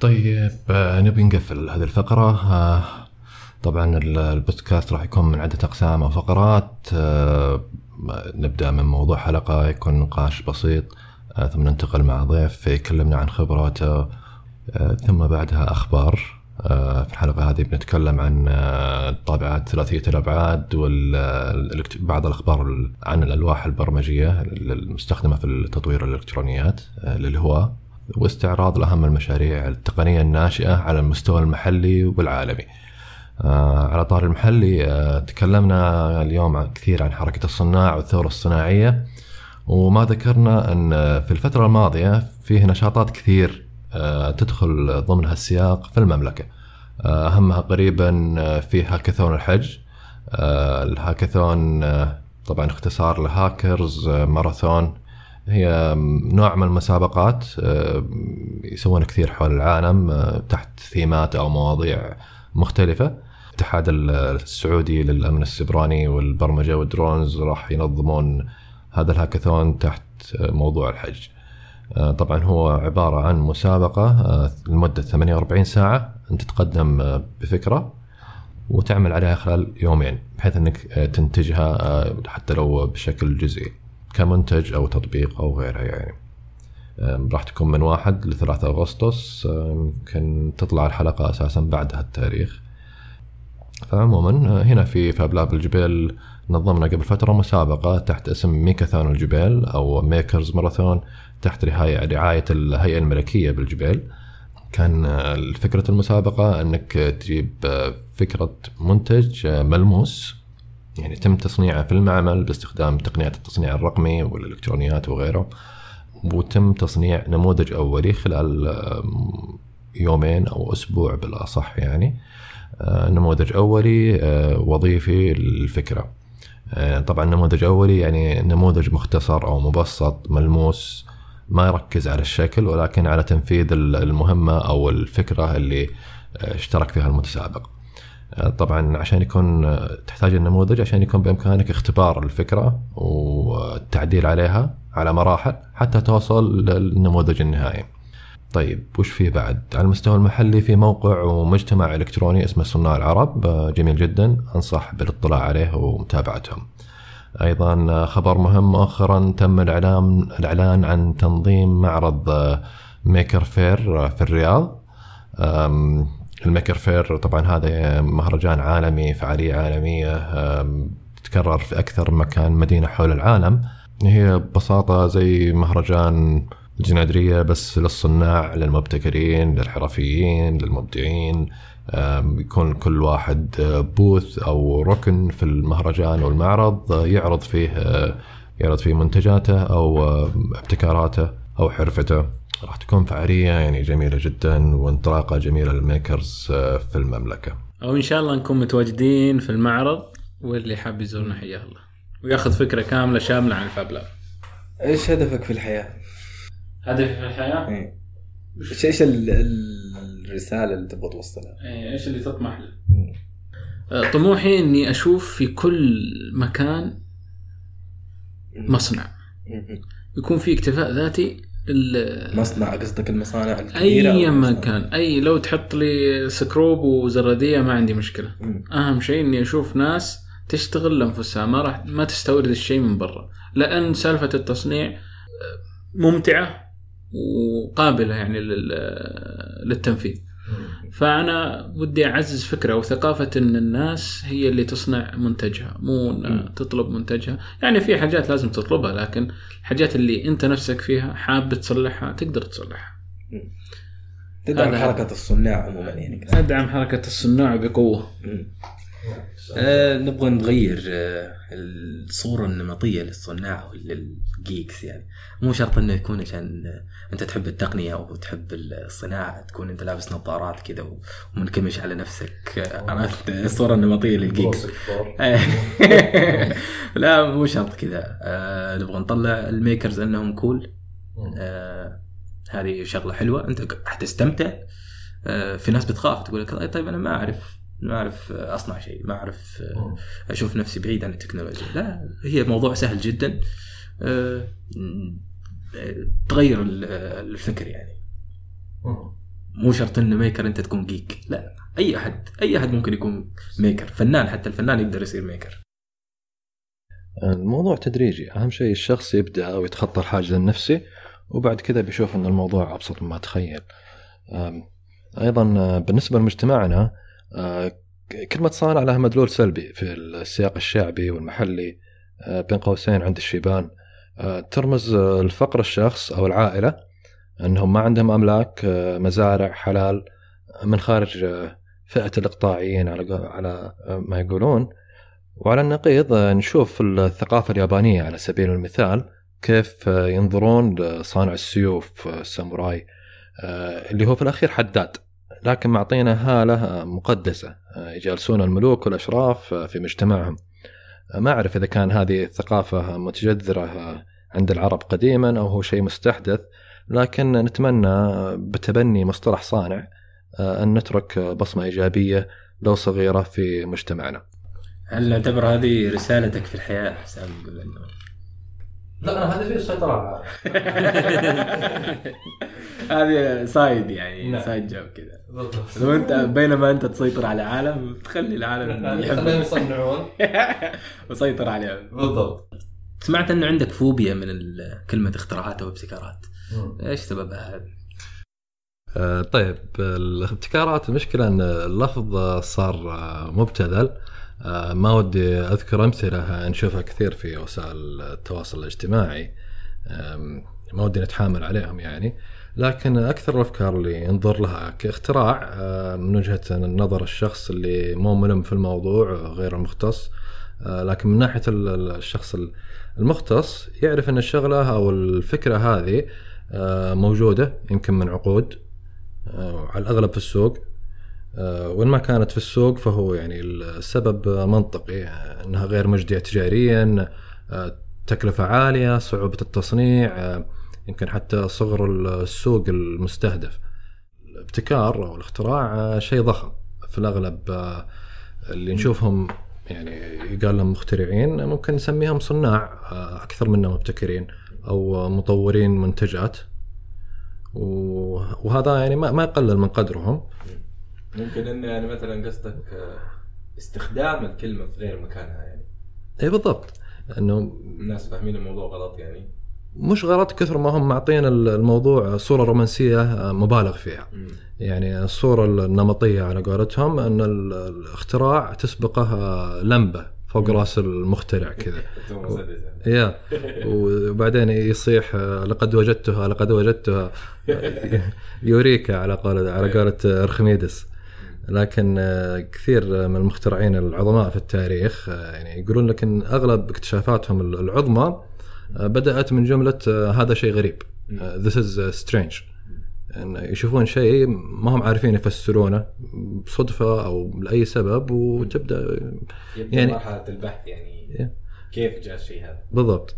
طيب آه، نبي نقفل هذه الفقرة. آه، طبعا ال- البودكاست راح يكون من عدة أقسام أو فقرات. آه، نبدأ من موضوع حلقة يكون نقاش بسيط. آه، ثم ننتقل مع ضيف يكلمنا عن خبراته. آه، ثم بعدها أخبار. في الحلقة هذه بنتكلم عن الطابعات ثلاثية الأبعاد وبعض الأخبار عن الألواح البرمجية المستخدمة في التطوير الإلكترونيات للهواة واستعراض لأهم المشاريع التقنية الناشئة على المستوى المحلي والعالمي. على طار المحلي تكلمنا اليوم كثير عن حركة الصناع والثورة الصناعية وما ذكرنا أن في الفترة الماضية فيه نشاطات كثير آه، تدخل ضمن هالسياق في المملكة. آه، أهمها قريبا آه، في هاكاثون الحج. الهاكاثون طبعا اختصار لهاكرز ماراثون. هي نوع من المسابقات يسوون كثير حول العالم تحت ثيمات أو مواضيع مختلفة. الاتحاد السعودي للأمن السبراني والبرمجة والدرونز راح ينظمون هذا الهاكاثون تحت موضوع الحج. آه، طبعا هو عبارة عن مسابقة آه، لمدة 48 ساعة أنت تتقدم آه، بفكرة وتعمل عليها خلال يومين بحيث أنك تنتجها حتى لو بشكل جزئي كمنتج أو تطبيق أو غيرها يعني. راح تكون من واحد لثلاثة أغسطس يمكن تطلع الحلقة أساسا بعد هالتاريخ فعموما هنا في فابلاب الجبيل نظمنا قبل فترة مسابقة تحت اسم ميكاثون الجبيل أو makers marathon تحت رعاية الهيئة الملكية بالجبيل كان فكرة المسابقة أنك تجيب فكرة منتج ملموس. يعني تم تصنيعه في المعمل باستخدام تقنيات التصنيع الرقمي والإلكترونيات وغيره. وتم تصنيع نموذج أولي خلال يومين أو أسبوع بالأصح يعني. نموذج أولي وظيفي للفكرة. طبعا نموذج أولي يعني نموذج مختصر أو مبسط ملموس ما يركز على الشكل ولكن على تنفيذ المهمة أو الفكرة اللي آه، اشترك فيها المتسابق. آه، طبعا عشان يكون آه، تحتاج النموذج عشان يكون بإمكانك اختبار الفكرة والتعديل عليها على مراحل حتى توصل للنموذج النهائي. طيب وش فيه بعد؟ على المستوى المحلي في موقع ومجتمع إلكتروني اسمه صناع العرب. جميل جدا. أنصح بالاطلاع عليه ومتابعتهم. أيضا خبر مهم مؤخرا تم الاعلان الإعلان عن تنظيم معرض Maker Faire في الرياض. ال Maker Faire طبعا هذا مهرجان عالمي فعالية عالمية تتكرر في أكثر مكان مدينة حول العالم. هي ببساطة زي مهرجان الجنادرية بس للصناع للمبتكرين للحرفيين للمبدعين يكون كل واحد آه، booth أو ركن في المهرجان والمعرض آه، يعرض فيه آه، يعرض فيه منتجاته أو ابتكاراته أو حرفته راح تكون فعالية يعني جميلة جدا وانطلاقة جميلة للميكرز في المملكة. أو إن شاء الله نكون متواجدين في المعرض واللي حاب يزورنا حياه الله وياخذ فكرة كاملة شاملة عن الفاب لاب. إيش هدفك في الحياة؟ هدفي في الحياة؟ إيه. إيش إيش الرسالة اللي تبغى توصلها؟ إيه إيش اللي تطمح له؟ آه، طموحي إني أشوف في كل مكان مصنع. يكون في اكتفاء ذاتي مصنع قصدك المصانع الكبيرة أي مكان أي لو تحط لي سكروب وزرادية ما عندي مشكلة. مم. أهم شيء إني أشوف ناس تشتغل لأنفسها ما راح ما تستورد الشيء من برا. لأن سالفة التصنيع آه، ممتعة وقابلة يعني للتنفيذ. فأنا ودي أعزز فكرة وثقافة إن الناس هي اللي تصنع منتجها مو تطلب منتجها. يعني في حاجات لازم تطلبها لكن الحاجات اللي أنت نفسك فيها حاب تصلحها تقدر تصلحها. تدعم حركة الصناع عموما يعني. أدعم حركة الصناع بقوة. آه نبغى نغير آه الصورة النمطية للصناع وللجيكس يعني. مو شرط إنه يكون عشان أنت تحب التقنية أو تحب الصناعة تكون أنت لابس نظارات كذا ومنكمش على نفسك. عرفت؟ الصورة النمطية لل geeks. لا مو شرط كذا. آه نبغى نطلع ال makers انهم cool آه هذه شغلة حلوة. أنت حتستمتع. آه في ناس بتخاف تقول لك طيب أنا ما أعرف. ما أعرف أصنع شيء ما أعرف أشوف نفسي بعيد عن التكنولوجيا. لا هي موضوع سهل جدا. آه، تغير الفكر يعني. مو شرط ان maker أنت تكون geek لا أي أحد أي أحد ممكن يكون maker فنان حتى الفنان يقدر يصير maker الموضوع تدريجي. أهم شيء الشخص يبدأ ويتخطى الحاجز النفسي وبعد كذا بيشوف إن الموضوع أبسط مما تخيل. أيضا آه، بالنسبة لمجتمعنا آه، كلمة صانع لها مدلول سلبي في السياق الشعبي والمحلي آه، بين قوسين عند الشيبان. آه، ترمز آه، لفقر الشخص أو العائلة أنهم ما عندهم أملاك آه، مزارع حلال من خارج فئة الإقطاعيين على ما يقولون. وعلى النقيض نشوف الثقافة اليابانية على سبيل المثال كيف ينظرون لصانع السيوف الساموراي اللي هو في الأخير حداد. لكن معطينا هالة مقدسة آه، يجالسون الملوك والأشراف آه، في مجتمعهم آه، ما أعرف إذا كان هذه الثقافة متجذرة عند العرب قديما أو هو شيء مستحدث لكن نتمنى بتبني مصطلح صانع أن نترك بصمة إيجابية لو صغيرة في مجتمعنا. هل نعتبر هذه رسالتك في الحياة حسام لا أنا هذا فيه السيطره على هذه side يعني نعم. side job كذا. لو أنت بينما أنت تسيطر على عالم تخلي العالم يحب. يصنعون. وسيطر عليهم بالضبط. سمعت انه عندك فوبيا من كلمة اختراعات أو ابتكارات. إيش سببها هذا؟ آه، طيب الابتكارات المشكلة أن اللفظ صار آه، مبتذل. ما ودي أذكر أمثلة نشوفها كثير في وسائل التواصل الاجتماعي. ما ودي نتحامل عليهم يعني. لكن أكثر الأفكار اللي ينظر لها كاختراع آه، من وجهة نظر الشخص اللي مو ملم في الموضوع آه، غير المختص آه، لكن من ناحية ال- ال- الشخص المختص يعرف أن الشغلة أو الفكرة هذه آه، موجودة يمكن من عقود آه، على الأغلب في السوق. آه، وان ما كانت في السوق فهو يعني السبب منطقي إنها غير مجدية تجاريا آه، تكلفة عالية صعوبة التصنيع آه، يمكن حتى صغر السوق المستهدف. الابتكار أو الاختراع شيء ضخم. في الأغلب اللي نشوفهم يعني يقال لهم مخترعين ممكن نسميهم صناع أكثر منهم مبتكرين أو مطورين منتجات. وهذا يعني ما يقلل من قدرهم. ممكن انه يعني مثلا قصدك آه، استخدام الكلمة في غير مكانها يعني. إي بالضبط. إنه الناس فاهمين الموضوع غلط يعني. مش غلط كثر ما هم معطين الموضوع صورة رومانسية آه، مبالغ فيها. يعني الصورة النمطية على قولتهم إن ال- الاختراع تسبقه آه، لمبة فوق رأس المخترع كذا. يعني. يا. وبعدين يصيح لقد وجدتها لقد وجدتها. يوريكا على قول على قولة أرخميدس. لكن آه، كثير من المخترعين العظماء في التاريخ آه، يعني يقولون لك إن أغلب اكتشافاتهم العظمى آه، بدأت من جملة آه، هذا شيء غريب آه، this is strange. إن يشوفون شيء ما هم عارفين يفسرونه بصدفة أو لأي سبب وتبدأ يعني- مرحلة البحث يعني. كيف جاء الشيء هذا. بالضبط.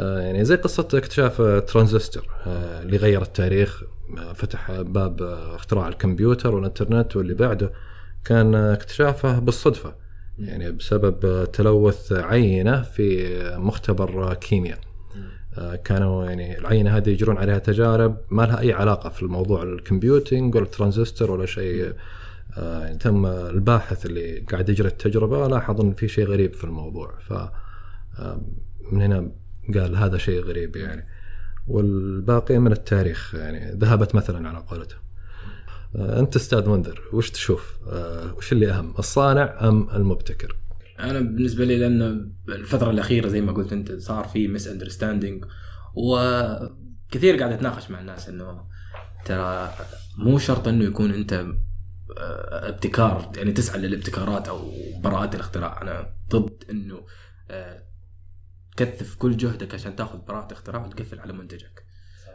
آه يعني زي قصة اكتشاف آه، ترانزستور آه اللي غير التاريخ. آه فتح باب اختراع الكمبيوتر والانترنت واللي بعده كان اكتشافه بالصدفة يعني بسبب تلوث عينة في مختبر كيمياء. آه، كانوا يعني العينة هذه يجرون عليها تجارب ما لها أي علاقة في الموضوع ال computing ولا الترانزستور ولا شيء. آه، يعني تم الباحث اللي قاعد يجري التجربة لاحظ أن في شيء غريب في الموضوع. ف آه، من هنا قال هذا شيء غريب يعني. والباقي من التاريخ يعني ذهبت مثلا على قولته. آه، أنت أستاذ منذر وش تشوف؟ آه، وش اللي أهم الصانع أم المبتكر؟ أنا بالنسبة لي لأن الفترة الأخيرة زي ما قلت أنت صار في مس اندرستاندينج وكثير قاعد أتناقش مع الناس إنه ترى مو شرط إنه يكون أنت آه، ابتكار يعني تسعى للابتكارات أو براءة الاختراع. أنا ضد إنه تكثف كل جهدك عشان تاخذ براءة اختراع وتقفل على منتجك.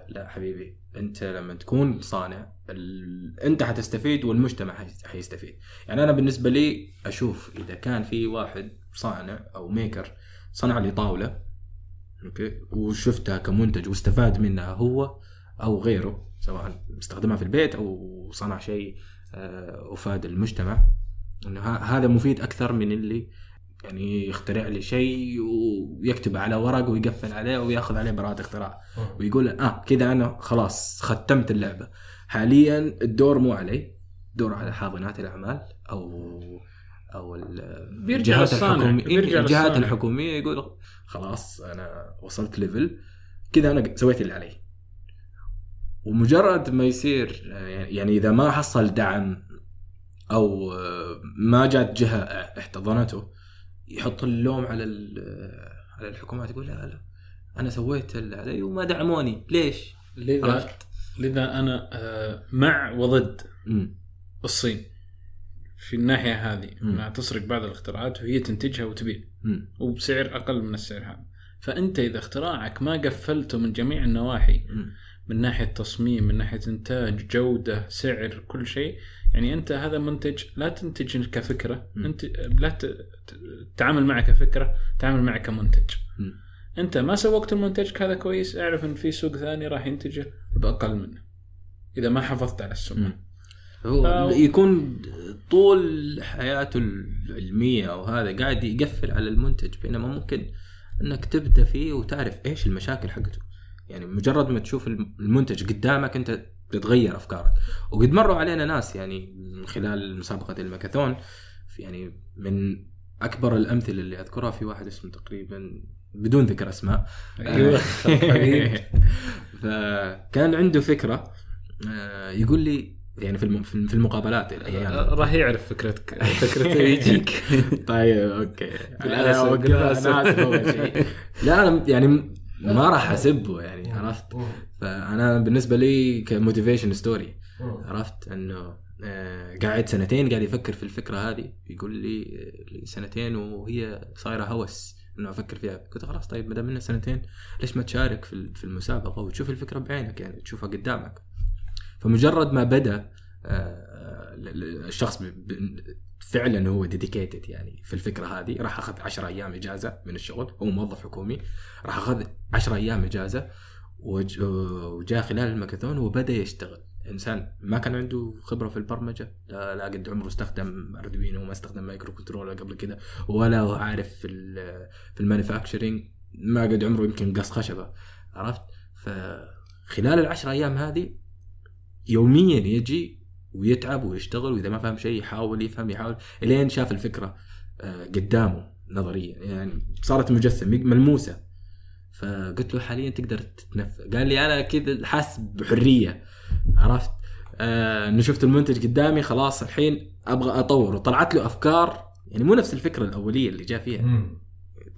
لا حبيبي انت لما تكون صانع ال... انت حتستفيد والمجتمع حي- حيستفيد. يعني أنا بالنسبة لي أشوف إذا كان في واحد صانع أو maker صنع لي طاولة okay وشفتها كمنتج واستفاد منها هو أو غيره سواء استخدمها في البيت أو صنع شيء آه، أفاد المجتمع إنه هذا مفيد أكثر من اللي يعني يخترع لي شيء ويكتب على ورق ويقفل عليه وياخذ عليه براءة اختراع. ويقول آه كذا أنا خلاص ختمت اللعبة. حاليا الدور مو علي دور على حاضنات الأعمال أو أو الجهات الحكومية بيرجع الجهات للصانع. الحكومية يقول خلاص أنا وصلت level كذا أنا سويت اللي علي. ومجرد ما يصير يعني إذا ما حصل دعم أو ما جات جهة احتضنته يحط اللوم على على الحكومات يقول لا لا أنا سويت اللي علي وما دعموني ليش؟ لذا عرفت؟ لذا أنا آه، مع وضد. الصين في الناحية هذه. انها تسرق بعض الاختراعات وهي تنتجها وتبيع. وبسعر أقل من السعر هذا فأنت إذا اختراعك ما قفلته من جميع النواحي مم. من ناحية تصميم من ناحية إنتاج جودة سعر كل شيء يعني أنت هذا منتج لا تنتج كفكره. أنت لا ت- ت- تتعامل معه كفكرة تعامل معه كمنتج مم. انت ما سوقت المنتج هذا كويس اعرف ان في سوق ثاني راح ينتجه بأقل منه إذا ما حافظت على السمعه. هو أو- يكون طول حياته العلمية أو هذا قاعد يقفل على المنتج بينما ممكن إنك تبدأ فيه وتعرف إيش المشاكل حقته يعني مجرد ما تشوف المنتج قدامك أنت تتغير أفكارك وقد مروا علينا ناس يعني من خلال مسابقة الماكاثون يعني من أكبر الأمثلة اللي أذكرها في واحد اسمه تقريبا بدون ذكر أسماء. أيوه. فكان عنده فكرة آه، يقول لي يعني في في المقابلات الأيام راح يعرف فكرتك فكرته يجيك. طيب okay. بالأسف، أنا بالأسف. أنا شيء. لا أنا يعني ما راح أسبه يعني عرفت؟ فأنا بالنسبة لي ك motivation story عرفت؟ إنه آه، قاعد سنتين قاعد يفكر في الفكرة هذه. يقول لي آه، لي سنتين وهي صايرة هوس إنه أفكر فيها. قلت خلاص طيب ما دام منها سنتين ليش ما تشارك في ال- في المسابقة وتشوف الفكرة بعينك؟ يعني تشوفها قدامك. فمجرد ما بدأ آه، الشخص فعلا هو ديديكيتد يعني في الفكرة هذه. راح أخذ 10 أيام إجازة من الشغل. هو موظف حكومي. راح أخذ 10 أيام إجازة وج- وجاء خلال ال makeathon وبدأ يشتغل. إنسان ما كان عنده خبرة في البرمجة لا, قد عمره استخدم Arduino وما استخدم microcontroller قبل كده ولا عارف في في ال manufacturing ما قد عمره يمكن قص خشبة عرفت؟ فخلال العشر أيام هذه يوميا يجي ويتعب ويشتغل وإذا ما فهم شيء يحاول يفهم يحاول إلين شاف الفكرة آه، قدامه نظريا يعني صارت مجسم ملموسة. فقلت له حاليا تقدر تتنفس قال لي أنا كذا حاسس بحرية. عرفت؟ آه إنه شفت المنتج قدامي خلاص الحين أبغى اطور وطلعت له أفكار يعني مو نفس الفكرة الأولية اللي جاء فيها.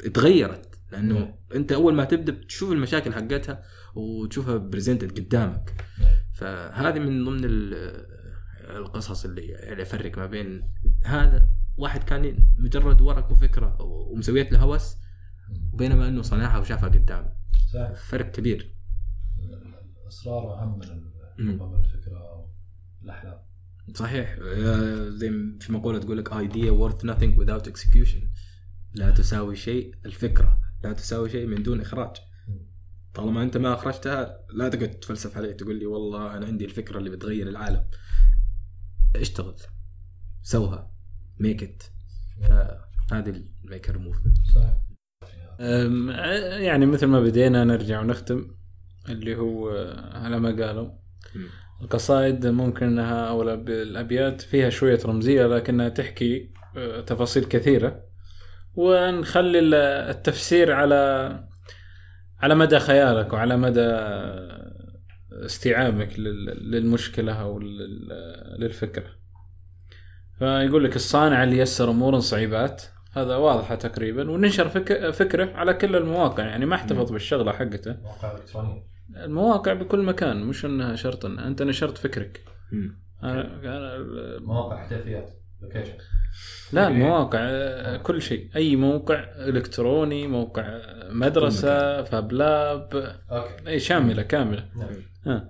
اتغيرت لأنه أنت أول ما تبدأ تشوف المشاكل حقتها وتشوفها بريزنتد قدامك. فهذه من ضمن ال- القصص اللي يعني أفرق ما بين هذا. واحد كان مجرد ورق وفكرة ومسويت له هوس بينما إنه صنعها وشافها قدامه. صح فرق كبير. الاصرار اهم من من الفكرة والاحلام صحيح. آه، زي في مقولة تقول لك idea worth nothing without execution. لا تساوي شيء الفكرة لا تساوي شيء من دون إخراج. طالما أنت ما أخرجتها لا تقعد تفلسف علي تقول لي والله أنا عندي الفكرة اللي بتغير العالم. اشتغل. سوها. make it فهذه ال maker movement صح يعني مثل ما بدينا نرجع ونختم اللي هو آه، على ما قالوا القصائد ممكن أنها أو الأبيات فيها شوية رمزية لكنها تحكي آه، تفاصيل كثيرة. ونخلي ال- التفسير على على مدى خيالك وعلى مدى استيعابك لل- للمشكلة أو لل- للفكرة. فيقول لك الصانع اللي يسر امورا صعيبات هذا واضحة تقريبا وننشر فك... فكرة على كل المواقع يعني ما أحتفظ بالشغلة حقته. مواقع إلكترونية. المواقع بكل مكان مش إنها شرط إن أنت نشرت فكرك. أنا أنا مواقع احداثيات location لا المواقع آه، كل شيء. أي موقع إلكتروني موقع آه، مدرسه fab lab okay. أي شاملة كاملة. نعم.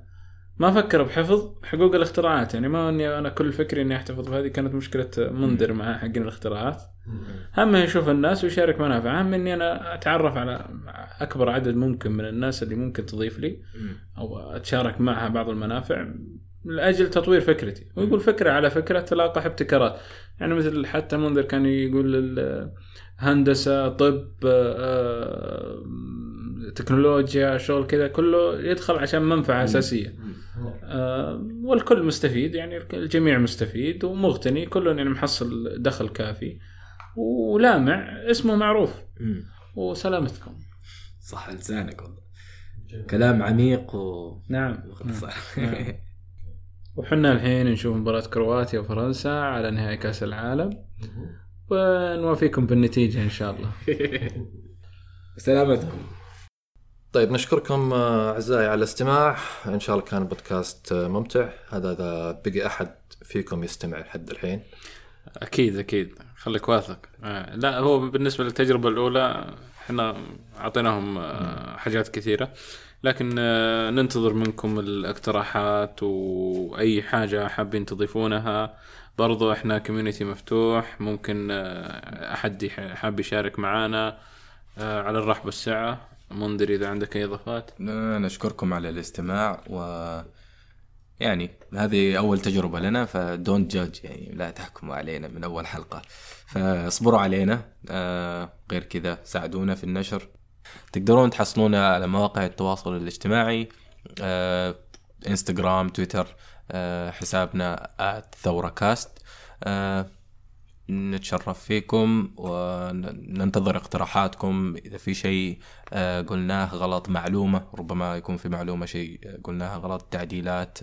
ما فكر بحفظ حقوق الاختراعات يعني ما إني أنا كل فكري إني أحتفظ بهذه كانت مشكلة منذر مع حقين الاختراعات. هم يشوف الناس ويشارك منافع. هم إني أنا أتعرف على أكبر عدد ممكن من الناس اللي ممكن تضيف لي أو أتشارك معها بعض المنافع لأجل تطوير فكرتي. ويقول فكرة على فكرة تلاقح ابتكارات. يعني مثل حتى منذر كان يقول هندسة طب آه، تكنولوجيا شغل كذا كله يدخل عشان منفعة أساسية. آه، والكل مستفيد يعني الجميع مستفيد ومغتني كل يعني محصل دخل كافي. ولامع اسمه معروف. وسلامتكم. صح لسانك والله. كلام عميق و نعم. مختصر نعم. وحنا الحين نشوف مباراة كرواتيا وفرنسا على نهائي كأس العالم. ونوافيكم بالنتيجة إن شاء الله. سلامتكم. طيب نشكركم آه، أعزائي على الاستماع. إن شاء الله كان بودكاست آه، ممتع. هذا إذا بقي أحد فيكم يستمع لحد الحين. أكيد أكيد. خليك واثق. آه، لا هو بالنسبة للتجربة الأولى إحنا أعطيناهم آه، حاجات كثيرة. لكن آه، ننتظر منكم الاقتراحات وأي حاجة حابين تضيفونها. برضو إحنا community مفتوح. ممكن أحد حاب يشارك معانا على الرحب والسعة. منذر إذا عندك أي إضافات. نشكركم على الاستماع و يعني هذه أول تجربة لنا ف don't judge يعني لا تحكموا علينا من أول حلقة. فاصبروا علينا آه غير كذا ساعدونا في النشر. تقدرون تحصلونا على مواقع التواصل الاجتماعي آه انستغرام تويتر آه حسابنا ثورة كاست آه نتشرف فيكم وننتظر اقتراحاتكم. إذا في شيء آه، قلناه غلط معلومة ربما يكون في معلومة شيء قلناها غلط تعديلات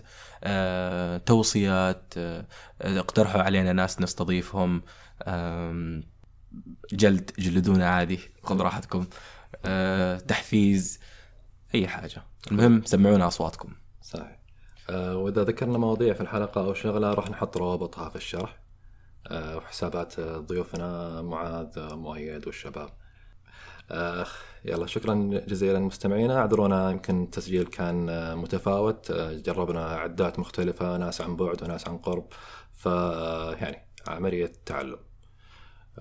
آه، توصيات آه، اقترحوا علينا ناس نستضيفهم. جلد جلدونا عادي خذ راحتكم. آه، تحفيز أي حاجة. المهم سمعونا أصواتكم. صحيح. آه، وإذا ذكرنا مواضيع في الحلقة أو شغلة راح نحط روابطها في الشرح. آه، وحسابات آه، ضيوفنا معاذ آه، مؤيد والشباب. آه، يلا شكرا جزيلا مستمعينا. أعذرونا يمكن التسجيل كان آه، متفاوت. آه، جربنا عدات مختلفة ناس عن بعد وناس عن قرب. ف يعني عملية تعلم.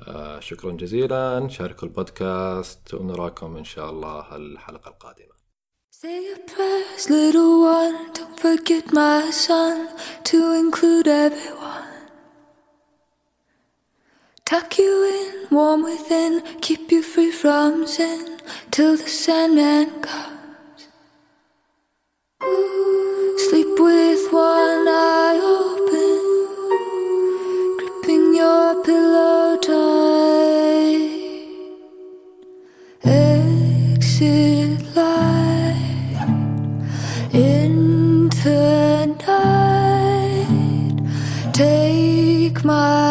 آه، شكرا جزيلا. شاركوا البودكاست ونراكم إن شاء الله الحلقة القادمة. Say your prayers, little one. Don't forget my son. To include everyone. Tuck you in, warm within, keep you free from sin till the Sandman comes. Sleep with one eye open, gripping your pillow tight. Exit light into night. Take my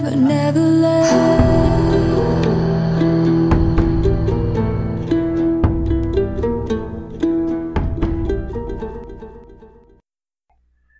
never, never left.